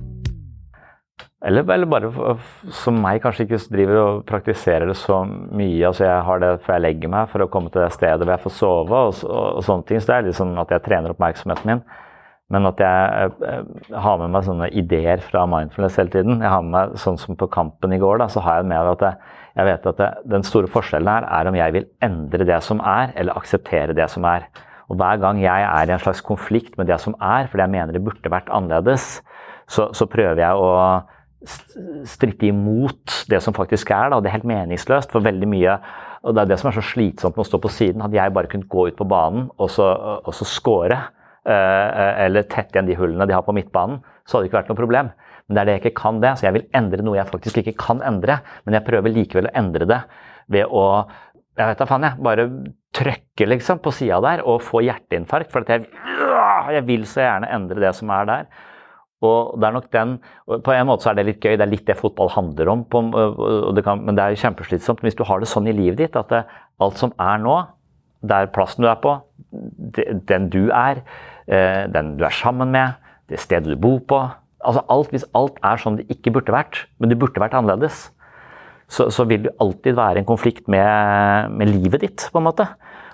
Eller, eller, bare som meg, kanskje ikke driver og praktiserer det så mye. altså Jeg har det før jeg legger meg, for å komme til det stedet hvor jeg får sove. og, og, og sånne ting, så Det er litt sånn at jeg trener oppmerksomheten min. Men at jeg, jeg har med meg sånne ideer fra mindfulness hele tiden. Jeg har med meg, Sånn som på kampen i går, da, så har jeg med at jeg, jeg vet at jeg, den store forskjellen her er om jeg vil endre det som er, eller akseptere det som er. Og Hver gang jeg er i en slags konflikt med det som er, fordi jeg mener det burde vært annerledes, så, så prøver jeg å stritte imot det som faktisk er. Da. Det er helt meningsløst. For veldig mye og Det er det som er så slitsomt med å stå på siden. Hadde jeg bare kunnet gå ut på banen og så, og eh, eller tette igjen de hullene de har på midtbanen, så hadde det ikke vært noe problem. Men det er det jeg ikke kan det. Så jeg vil endre noe jeg faktisk ikke kan endre. Men jeg prøver likevel å endre det ved å jeg vet da faen, jeg. Bare trykke liksom på sida der og få hjerteinfarkt. For jeg, jeg, vil så gjerne endre det som er der. Og det er nok den, På en måte så er det litt gøy, det er litt det fotball handler om. På, det kan, men det er kjempeslitsomt hvis du har det sånn i livet ditt at det, alt som er nå, der plassen du er på, den du er, eh, den du er sammen med, det stedet du bor på altså alt, Hvis alt er sånn det ikke burde vært, men det burde vært annerledes, så, så vil det alltid være en konflikt med, med, livet ditt, på en måte.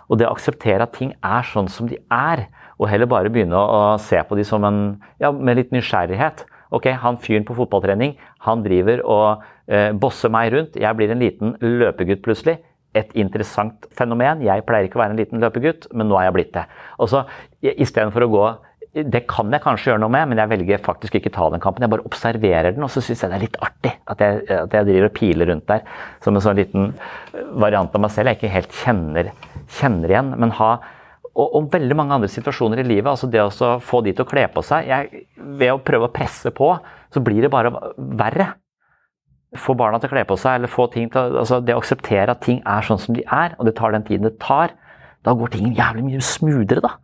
Og det å akseptere at ting er sånn som de er, og heller bare begynne å, se på de som en Ja, med litt nysgjerrighet. Ok, han fyren på fotballtrening, han driver og eh, bosser meg rundt. Jeg blir en liten løpegutt plutselig. Et interessant fenomen. Jeg pleier ikke å være en liten løpegutt, men nå er jeg blitt det. Og så Istedenfor å gå det kan jeg kanskje gjøre noe med, men jeg velger faktisk ikke ta den kampen. Jeg bare observerer den, og så syns jeg det er litt artig at jeg, at jeg, driver og piler rundt der som en sånn liten variant av meg selv jeg ikke helt kjenner, kjenner igjen. Men ha og, og, veldig mange andre situasjoner i livet. altså Det å få de til å kle på seg jeg, Ved å prøve å presse på, så blir det bare verre. Få barna til å kle på seg, eller få ting til altså Det å akseptere at ting er sånn som de er, og det tar den tiden det tar, da går ting jævlig mye smoothere, da.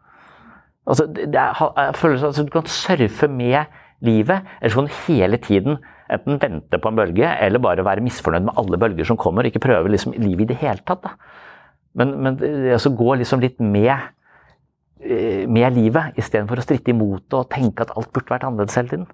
Altså, det er, jeg føler sånn at Du kan surfe med livet, eller så kan du hele tiden enten vente på en bølge, eller bare være misfornøyd med alle bølger som kommer. Ikke prøve liksom livet i det hele tatt. Da. Men, men altså, gå liksom litt med, eh, med livet, istedenfor å stritte imot det og tenke at alt burde vært annerledes hele tiden.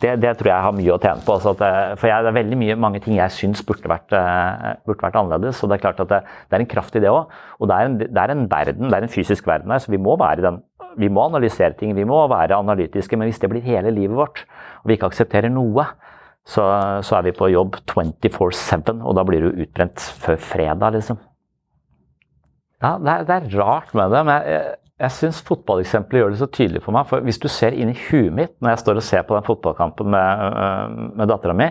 Det, det, tror jeg har mye å tjene på. At, for jeg, det er veldig mye, mange ting jeg syns burde vært, uh, burde vært annerledes. og Det er klart at det, det er en kraft i det òg. Og det er, en, det er, en, verden, det er en fysisk verden her, så vi må den. Vi må analysere ting, vi må være analytiske. Men hvis det blir hele livet vårt, og vi ikke aksepterer noe, så, så er vi på jobb 24-7, og da blir du utbrent før fredag, liksom. Ja, det er, det er rart med det. men jeg, jeg syns fotballeksempelet gjør det så tydelig for meg. for Hvis du ser inn i huet mitt når jeg står og ser på den fotballkampen med, øh, med dattera mi,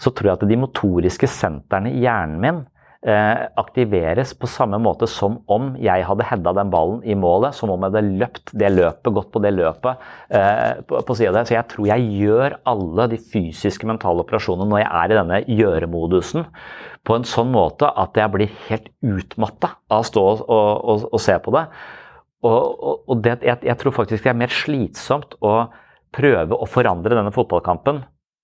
så tror jeg at de motoriske sentrene i hjernen min eh, aktiveres på samme måte som om jeg hadde heada den ballen i målet. Som om jeg hadde løpt det løpet, gått på det løpet eh, på, på sida der. Så jeg tror jeg gjør alle de fysiske mentale operasjonene når jeg er i denne gjøremodusen på en sånn måte at jeg blir helt utmatta av å stå og, og, og se på det. Og, og det, jeg, jeg, tror faktisk det er mer slitsomt å prøve å forandre denne fotballkampen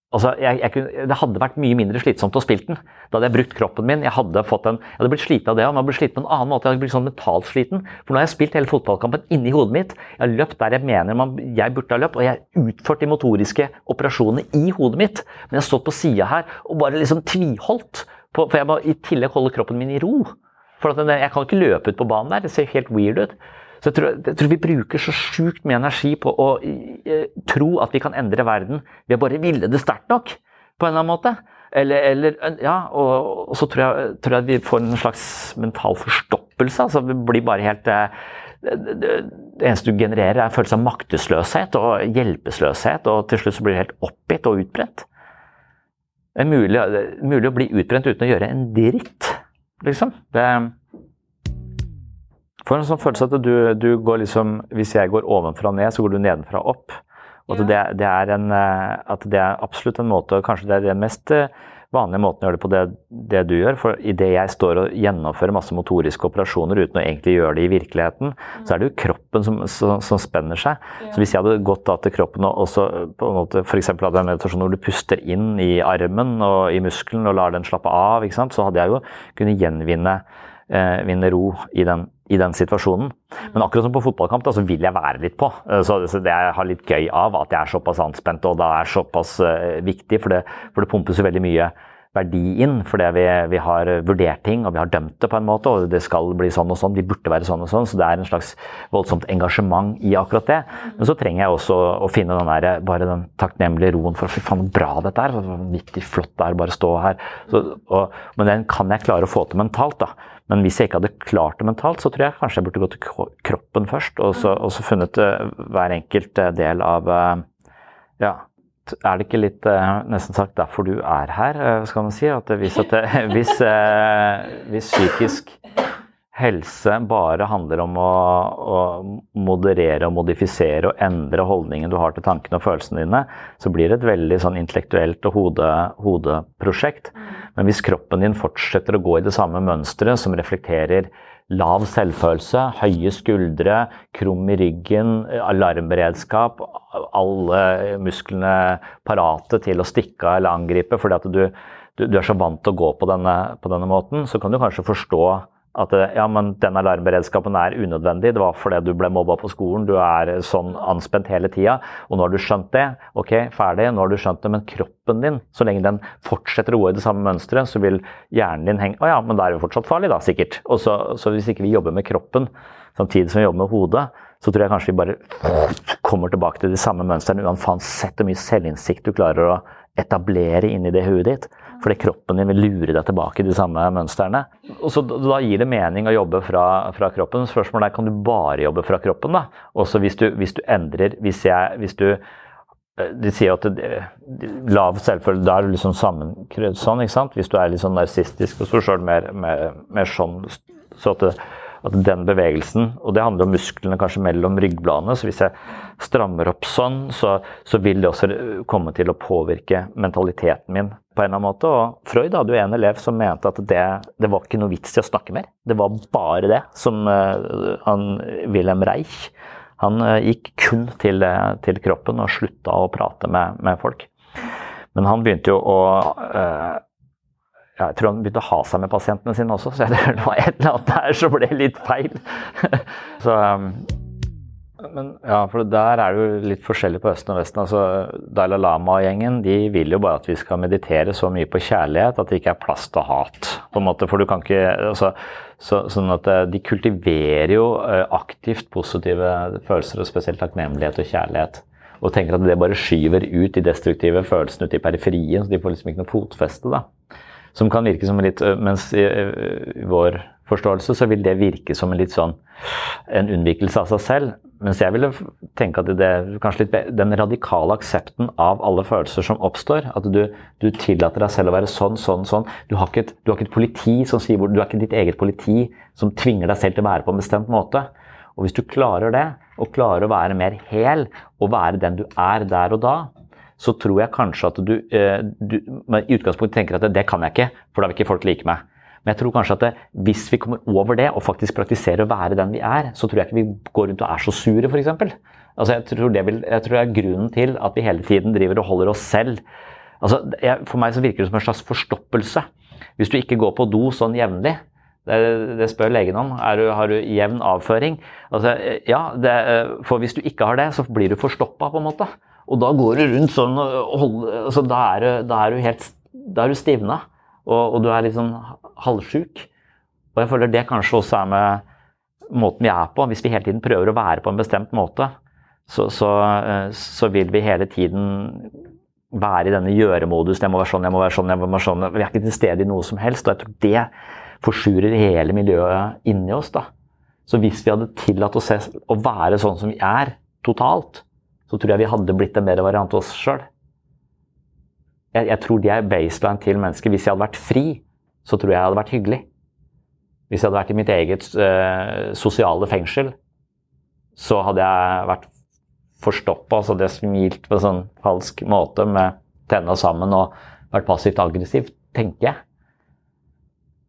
Altså, jeg, jeg kunne, det hadde vært mye mindre slitsomt å spille den. Da hadde jeg brukt kroppen min. Jeg hadde, en, jeg hadde blitt sliten av det, og hadde blitt sliten på en annen måte. Jeg hadde blitt sånn mentalt sliten. For nå har jeg spilt hele fotballkampen inni hodet mitt. Jeg har løpt der jeg mener man, jeg burde ha løpt, og jeg har utført de motoriske operasjonene i hodet mitt. Men jeg har stått på sida her og bare liksom tviholdt. På, for jeg må i tillegg holde kroppen min i ro. For jeg kan ikke løpe ut på banen der. Det ser helt weird ut. Så jeg tror, jeg tror, vi bruker så sjukt mye energi på å eh, tro at vi kan endre verden ved har bare ville det sterkt nok, på en eller annen måte. Eller, eller ja, og, og, så tror jeg, tror jeg, vi får en slags mental forstoppelse. altså Vi blir bare helt eh, det, eneste du genererer, er en følelse av maktesløshet og hjelpeløshet. Og til slutt så blir du helt oppgitt og utbrent. Det er mulig, mulig å bli utbrent uten å gjøre en dritt, liksom. Det, får en sånn følelse at du, du, går liksom Hvis jeg går ovenfra og ned, så går du nedenfra opp. Og at, det, det, er en, eh, at det er absolutt en måte Kanskje det er den mest eh, vanlige måten å gjøre det på det, det du gjør. For idet jeg står og gjennomfører masse motoriske operasjoner uten å egentlig gjøre det i virkeligheten, så er det jo kroppen som, som, som spenner seg. Så hvis jeg hadde gått da til kroppen og også på en måte f.eks. hadde en meditasjon hvor du puster inn i armen og i muskelen og lar den slappe av, så hadde jeg jo kunnet gjenvinne eh, ro i den i den situasjonen. Men akkurat som på fotballkamp, da, så vil jeg være litt på. Eh, så, det jeg har litt gøy av at jeg er såpass anspent og da er såpass uh, viktig. For det, for det, pumpes jo veldig mye verdi inn fordi vi, vi, har vurdert ting og vi har dømt det på en måte. Og det skal bli sånn og sånn, de burde være sånn og sånn. Så det er en slags voldsomt engasjement i akkurat det. Men så trenger jeg også å finne den der, bare den takknemlige roen for fy faen, bra dette er. Vanvittig flott det er bare å stå her. Så, og, men den kan jeg klare å få til mentalt. da. Men hvis jeg ikke hadde klart det mentalt, så tror jeg kanskje jeg burde gått til kroppen først. Og så, og så funnet uh, hver enkelt uh, del av uh, Ja, er det ikke litt nesten sagt derfor du er her, skal man si? At hvis, at det, hvis, hvis psykisk helse bare handler om å, å, moderere og modifisere og endre holdningen du har til tankene og følelsene dine, så blir det et veldig sånn intellektuelt og hode, hodeprosjekt. Men hvis kroppen din fortsetter å gå i det samme mønsteret, som reflekterer lav selvfølelse, høye skuldre, krum i ryggen, alarmberedskap, alle musklene parate til å stikke av eller angripe fordi at du, du, du, er så vant til å gå på denne, på denne måten, så kan du kanskje forstå at ja, men den alarmberedskapen er unødvendig. Det var fordi du ble mobba på skolen. Du er sånn anspent hele tida. Og nå har du skjønt det. Ok, ferdig. Nå har du skjønt det. Men kroppen din, så lenge den fortsetter å gå i det samme mønsteret, så vil hjernen din henge Å ja, men da er det jo fortsatt farlig, da, sikkert. Og så, så hvis ikke vi jobber med kroppen samtidig som vi jobber med hodet, så tror jeg kanskje vi bare kommer tilbake til de samme mønstrene uansett hvor mye selvinnsikt du klarer å etablere inni det huet ditt. Fordi kroppen din vil lure deg tilbake i de samme mønstrene. Og så Da gir det mening å jobbe fra, fra kroppen. Spørsmålet er kan du bare jobbe fra kroppen. da? Også hvis du, hvis du endrer hvis, jeg, hvis du eh, de sier at det, lav selvfølge, da er du liksom sammenkrødd sånn. ikke sant? Hvis du er litt sånn narsistisk og så sjøl mer, mer, mer, sånn så at det, at den bevegelsen, og det handler om musklene kanskje mellom ryggbladene, så hvis jeg strammer opp sånn, så, så, vil det også komme til å påvirke mentaliteten min på en eller annen måte. Og Freud hadde jo en elev som mente at det, det var ikke noe vits i å snakke mer. Det var bare det som uh, han, Wilhelm Reich Han uh, gikk kun til, til, kroppen og slutta å prate med, med folk. Men han begynte jo å jeg tror han begynte å ha seg med pasientene sine også, så jeg tror det var et eller annet der som ble litt feil. så, um, men ja, for der er det jo litt forskjellig på Østen og Vesten. altså Dalai Lama-gjengen de vil jo bare at vi skal meditere så mye på kjærlighet at det ikke er plass til hat. på en måte, for du kan ikke, altså, så, sånn at eh, De kultiverer jo eh, aktivt positive følelser, og spesielt takknemlighet og kjærlighet. Og tenker at det bare skyver ut de destruktive følelsene ut i periferien, så de får liksom ikke noe fotfeste. da. Som kan virke som litt Mens i, i vår forståelse så vil det virke som en litt sånn en unnvikelse av seg selv. Mens jeg ville tenke at det er kanskje litt den radikale aksepten av alle følelser som oppstår. At du, du tillater deg selv å være sånn, sånn, sånn. Du har, et, du har ikke et politi som sier hvor Du har ikke ditt eget politi som tvinger deg selv til å være på en bestemt måte. Og hvis du klarer det, og klarer å være mer hel, og være den du er der og da, så tror jeg kanskje at du, eh, du i utgangspunktet tenker at det, kan jeg ikke, for da vil ikke folk like meg. Men jeg tror kanskje at det, hvis vi kommer over det og faktisk praktiserer å være den vi er, så tror jeg ikke vi går rundt og er så sure, f.eks. Altså jeg, tror det jeg tror det er grunnen til at vi hele tiden driver og holder oss selv altså, jeg, For meg så virker det som en slags forstoppelse. Hvis du ikke går på do sånn jevnlig, det, det, spør legen om. Du, har du jevn avføring? Altså, ja, det, for hvis du ikke har det, så blir du forstoppa, på en måte. Og da går du rundt sånn og holder altså, da, er da er du helt Da er du stivna, og, og du er litt sånn halvsjuk. Og jeg føler det kanskje også er med måten vi er på. Hvis vi hele tiden prøver å være på en bestemt måte, så, så, så vil vi hele tiden være i denne gjøremodusen. Jeg må være sånn, jeg må være sånn, jeg må være sånn. Vi er ikke til stede i noe som helst. Og jeg tror det forsurer hele miljøet inni oss. da. Så hvis vi hadde tillatt oss å være sånn som vi er, totalt, så tror jeg vi hadde blitt en bedre variant av oss sjøl. Jeg, jeg, tror det er baseline til mennesker. Hvis jeg hadde vært fri, så tror jeg jeg hadde vært hyggelig. Hvis jeg hadde vært i mitt eget uh, sosiale fengsel, så hadde jeg vært forstoppa, altså det smilt på en sånn falsk måte med tenna sammen og vært passivt aggressiv, tenker jeg.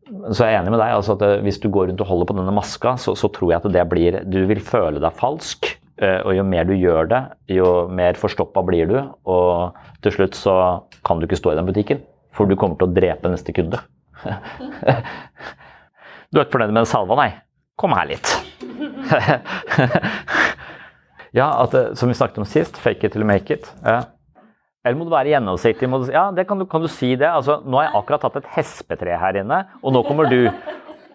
Så jeg er enig med deg. altså at eh, Hvis du går rundt og holder på denne maska, så, så tror jeg at det blir Du vil føle deg falsk. Eh, og jo mer du gjør det, jo mer forstoppa blir du. Og til slutt så kan du ikke stå i den butikken, for du kommer til å drepe neste kunde. du er ikke fornøyd med den salva, nei? Kom her litt. ja, at, eh, som vi snakket om sist, fake it till you make it. Ja. Eller må du være gjennomsiktig? ja, det kan du, kan du si det. Altså, nå har jeg akkurat tatt et hespetre her inne, og nå kommer du.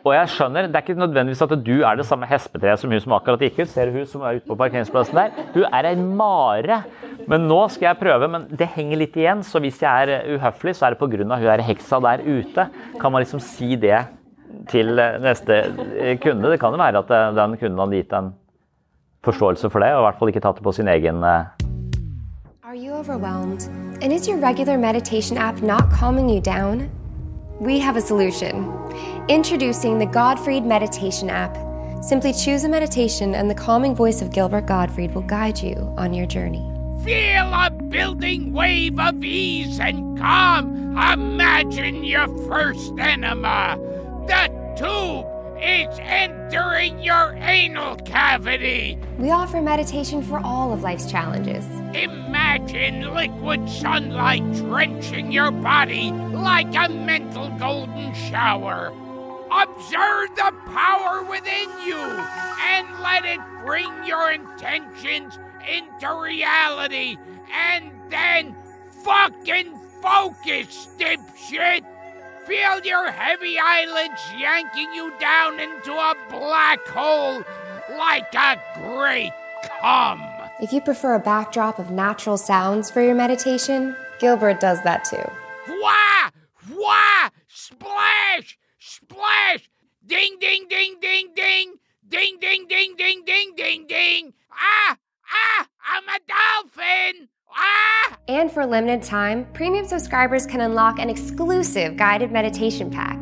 Og jeg skjønner, Det er ikke nødvendigvis at du er det samme hespetreet som hun som akkurat gikk ut. Ser du hun som er ute på parkeringsplassen der? Hun er en mare. Men nå skal jeg prøve. Men det henger litt igjen, så hvis jeg er uhøflig, så er det pga. hun er heksa der ute. Kan man liksom si det til neste kunde? Det kan jo være at den kunden hadde gitt en forståelse for det, og i hvert fall ikke tatt det på sin egen Are you overwhelmed? And is your regular meditation app not calming you down? We have a solution. Introducing the Godfried Meditation app. Simply choose a meditation, and the calming voice of Gilbert Gottfried will guide you on your journey. Feel a building wave of ease and calm. Imagine your first enema. The tube it's entering your anal cavity. We offer meditation for all of life's challenges. Imagine liquid sunlight drenching your body like a mental golden shower. Observe the power within you and let it bring your intentions into reality. And then fucking focus, dipshit! Feel your heavy eyelids yanking you down into a black hole like a great cum. If you prefer a backdrop of natural sounds for your meditation, Gilbert does that too. Wah! Wah! Splash! Splash! Ding, ding, ding, ding, ding! Ding, ding, ding, ding, ding, ding, ding! Ah! Ah! I'm a dolphin! Ah! And for a limited time, premium subscribers can unlock an exclusive guided meditation pack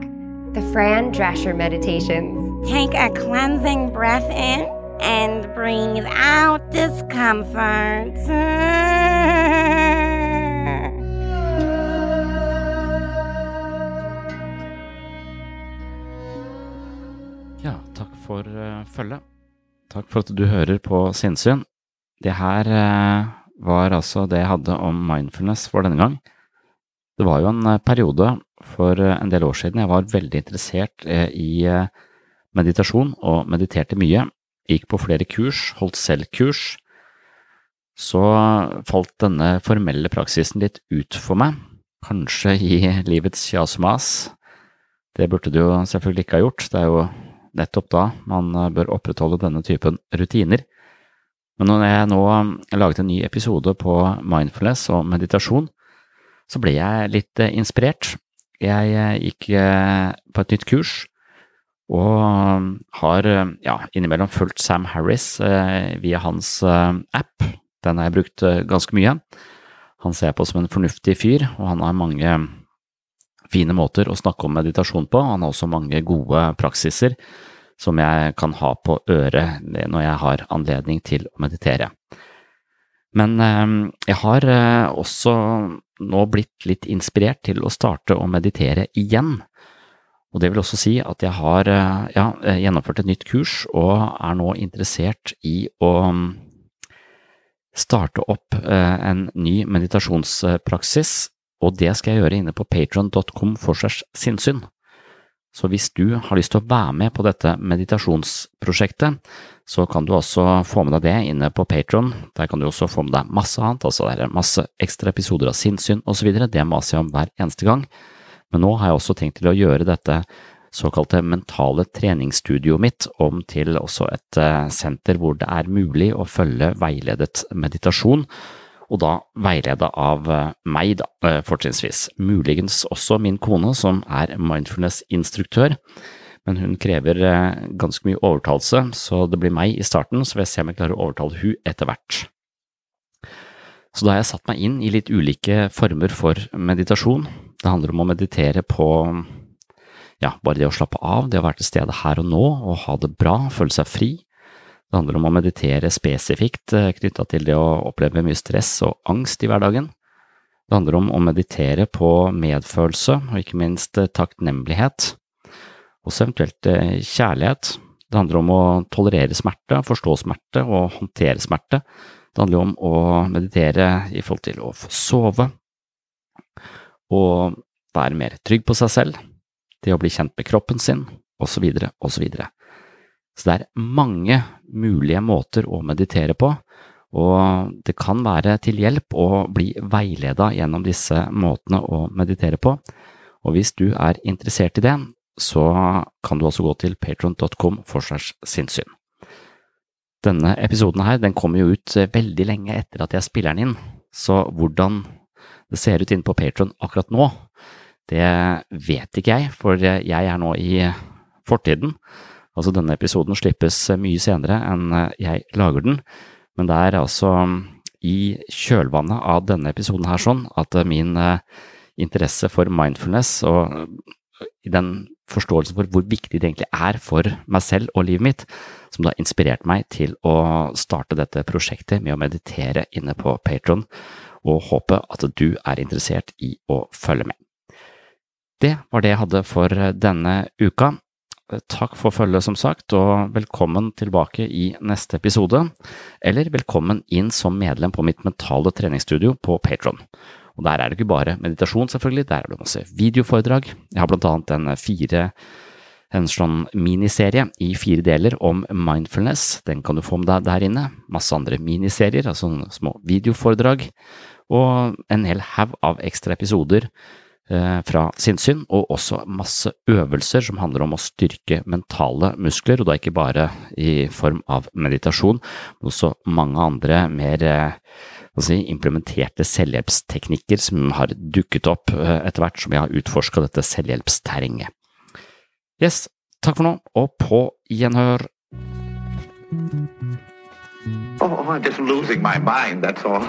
the Fran Drescher Meditations. Take a cleansing breath in and breathe out discomfort. Ja, takk for uh, følget. Takk for at du hører på Sinnsyn. Det her uh, var altså det jeg hadde om mindfulness for denne gang. Det var jo en eh, periode for eh, en del år siden jeg var veldig interessert eh, i meditasjon og mediterte mye. Gikk på flere kurs, holdt selv kurs. Så falt denne formelle praksisen litt ut for meg, kanskje i livets kjas og mas. Det burde du jo selvfølgelig ikke ha gjort, det er jo nettopp da man bør opprettholde denne typen rutiner. Men når jeg nå laget en ny episode på mindfulness og meditasjon, så ble jeg litt eh, inspirert. Jeg eh, gikk eh, på et nytt kurs og har ja, innimellom fulgt Sam Harris via hans app. Den har jeg brukt ganske mye. Han ser jeg på som en fornuftig fyr, og han har mange fine måter å snakke om meditasjon på. Han har også mange gode praksiser som jeg kan ha på øret når jeg har anledning til å meditere. Men eh, jeg har eh, også nå blitt litt inspirert til å starte å meditere igjen. Og det vil også si at jeg har eh, ja, gjennomført et nytt kurs og er nå interessert i å starte opp en ny meditasjonspraksis. og det skal jeg gjøre inne på patron.com for segs sinnssyn. Så hvis du har lyst til å være med på dette meditasjonsprosjektet, så kan du også få med deg det inne på Patron. Der kan du også få med deg masse annet, altså det er masse ekstra episoder av sinnssyn osv. Det maser jeg om hver eneste gang. Men nå har jeg også tenkt til å gjøre dette såkalte mentale treningsstudioet mitt om til også et eh, senter hvor det er mulig å følge veiledet meditasjon og da veileda av eh, meg, da, eh, fortrinnsvis. Muligens også min kone, som er mindfulness-instruktør, men hun krever eh, ganske mye overtalelse, så det blir meg i starten, så vil jeg se om jeg klarer å overtale hun etter hvert. Så da har jeg satt meg inn i litt ulike former for meditasjon. Det handler om å meditere på ja, bare det å slappe av, det å være til stede her og nå og ha det bra, føle seg fri. Det handler om å meditere spesifikt eh, knytta til det å oppleve mye stress og angst i hverdagen. Det handler om å meditere på medfølelse og ikke minst eh, takknemlighet, også eventuelt eh, kjærlighet. Det handler om å tolerere smerte, forstå smerte og håndtere smerte. Det handler om å meditere i forhold til å få sove og være mer trygg på seg selv, det å bli kjent med kroppen sin, osv., osv. Så det er mange mulige måter å meditere på, og det kan være til hjelp å bli veileda gjennom disse måtene å meditere på. Og hvis du er interessert i det, så kan du også gå til patron.com for sinnssyn. Denne episoden her, den kommer jo ut veldig lenge etter at jeg spiller den inn, så hvordan det ser ut inne på Patron akkurat nå, det vet ikke jeg, for jeg er nå i fortiden. Altså, denne episoden slippes mye senere enn eh, jeg lager den, men det er altså mm, i kjølvannet av denne episoden her sånn at eh, min eh, interesse for mindfulness og den forståelsen for hvor viktig det egentlig er for meg selv og livet mitt, som da inspirerte meg til å starte dette prosjektet med å meditere inne på Patron, og håpe at du er interessert i å følge med. Det var det jeg hadde for denne uka. Takk for følget, som sagt, og velkommen tilbake i neste episode, eller velkommen inn som medlem på mitt mentale treningsstudio på Patron. Og Der er det ikke bare meditasjon, selvfølgelig, der er det masse videoforedrag. Jeg har blant annet en fire en sånn miniserie i fire deler om mindfulness. Den kan du få med deg der inne. Masse andre miniserier, altså små videoforedrag, og en hel haug av ekstra episoder Eh, fra sinnssyn, og også masse øvelser som handler om å styrke mentale muskler, og da ikke bare i form av meditasjon, men også mange andre mer eh, si, implementerte selvhjelpsteknikker som har dukket opp eh, etter hvert som jeg har utforska dette selvhjelpsterrenget. Yes, takk for nå, og på gjenhør. Oh, I'm just losing my mind, that's all.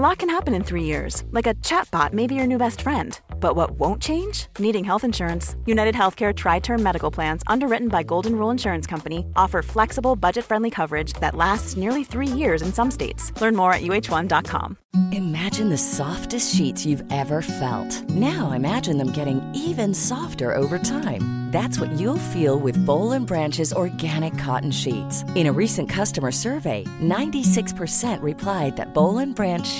A lot can happen in three years, like a chatbot may be your new best friend. But what won't change? Needing health insurance. United Healthcare Tri Term Medical Plans, underwritten by Golden Rule Insurance Company, offer flexible, budget friendly coverage that lasts nearly three years in some states. Learn more at uh1.com. Imagine the softest sheets you've ever felt. Now imagine them getting even softer over time. That's what you'll feel with Bowl and Branch's organic cotton sheets. In a recent customer survey, 96% replied that Bowl and Branch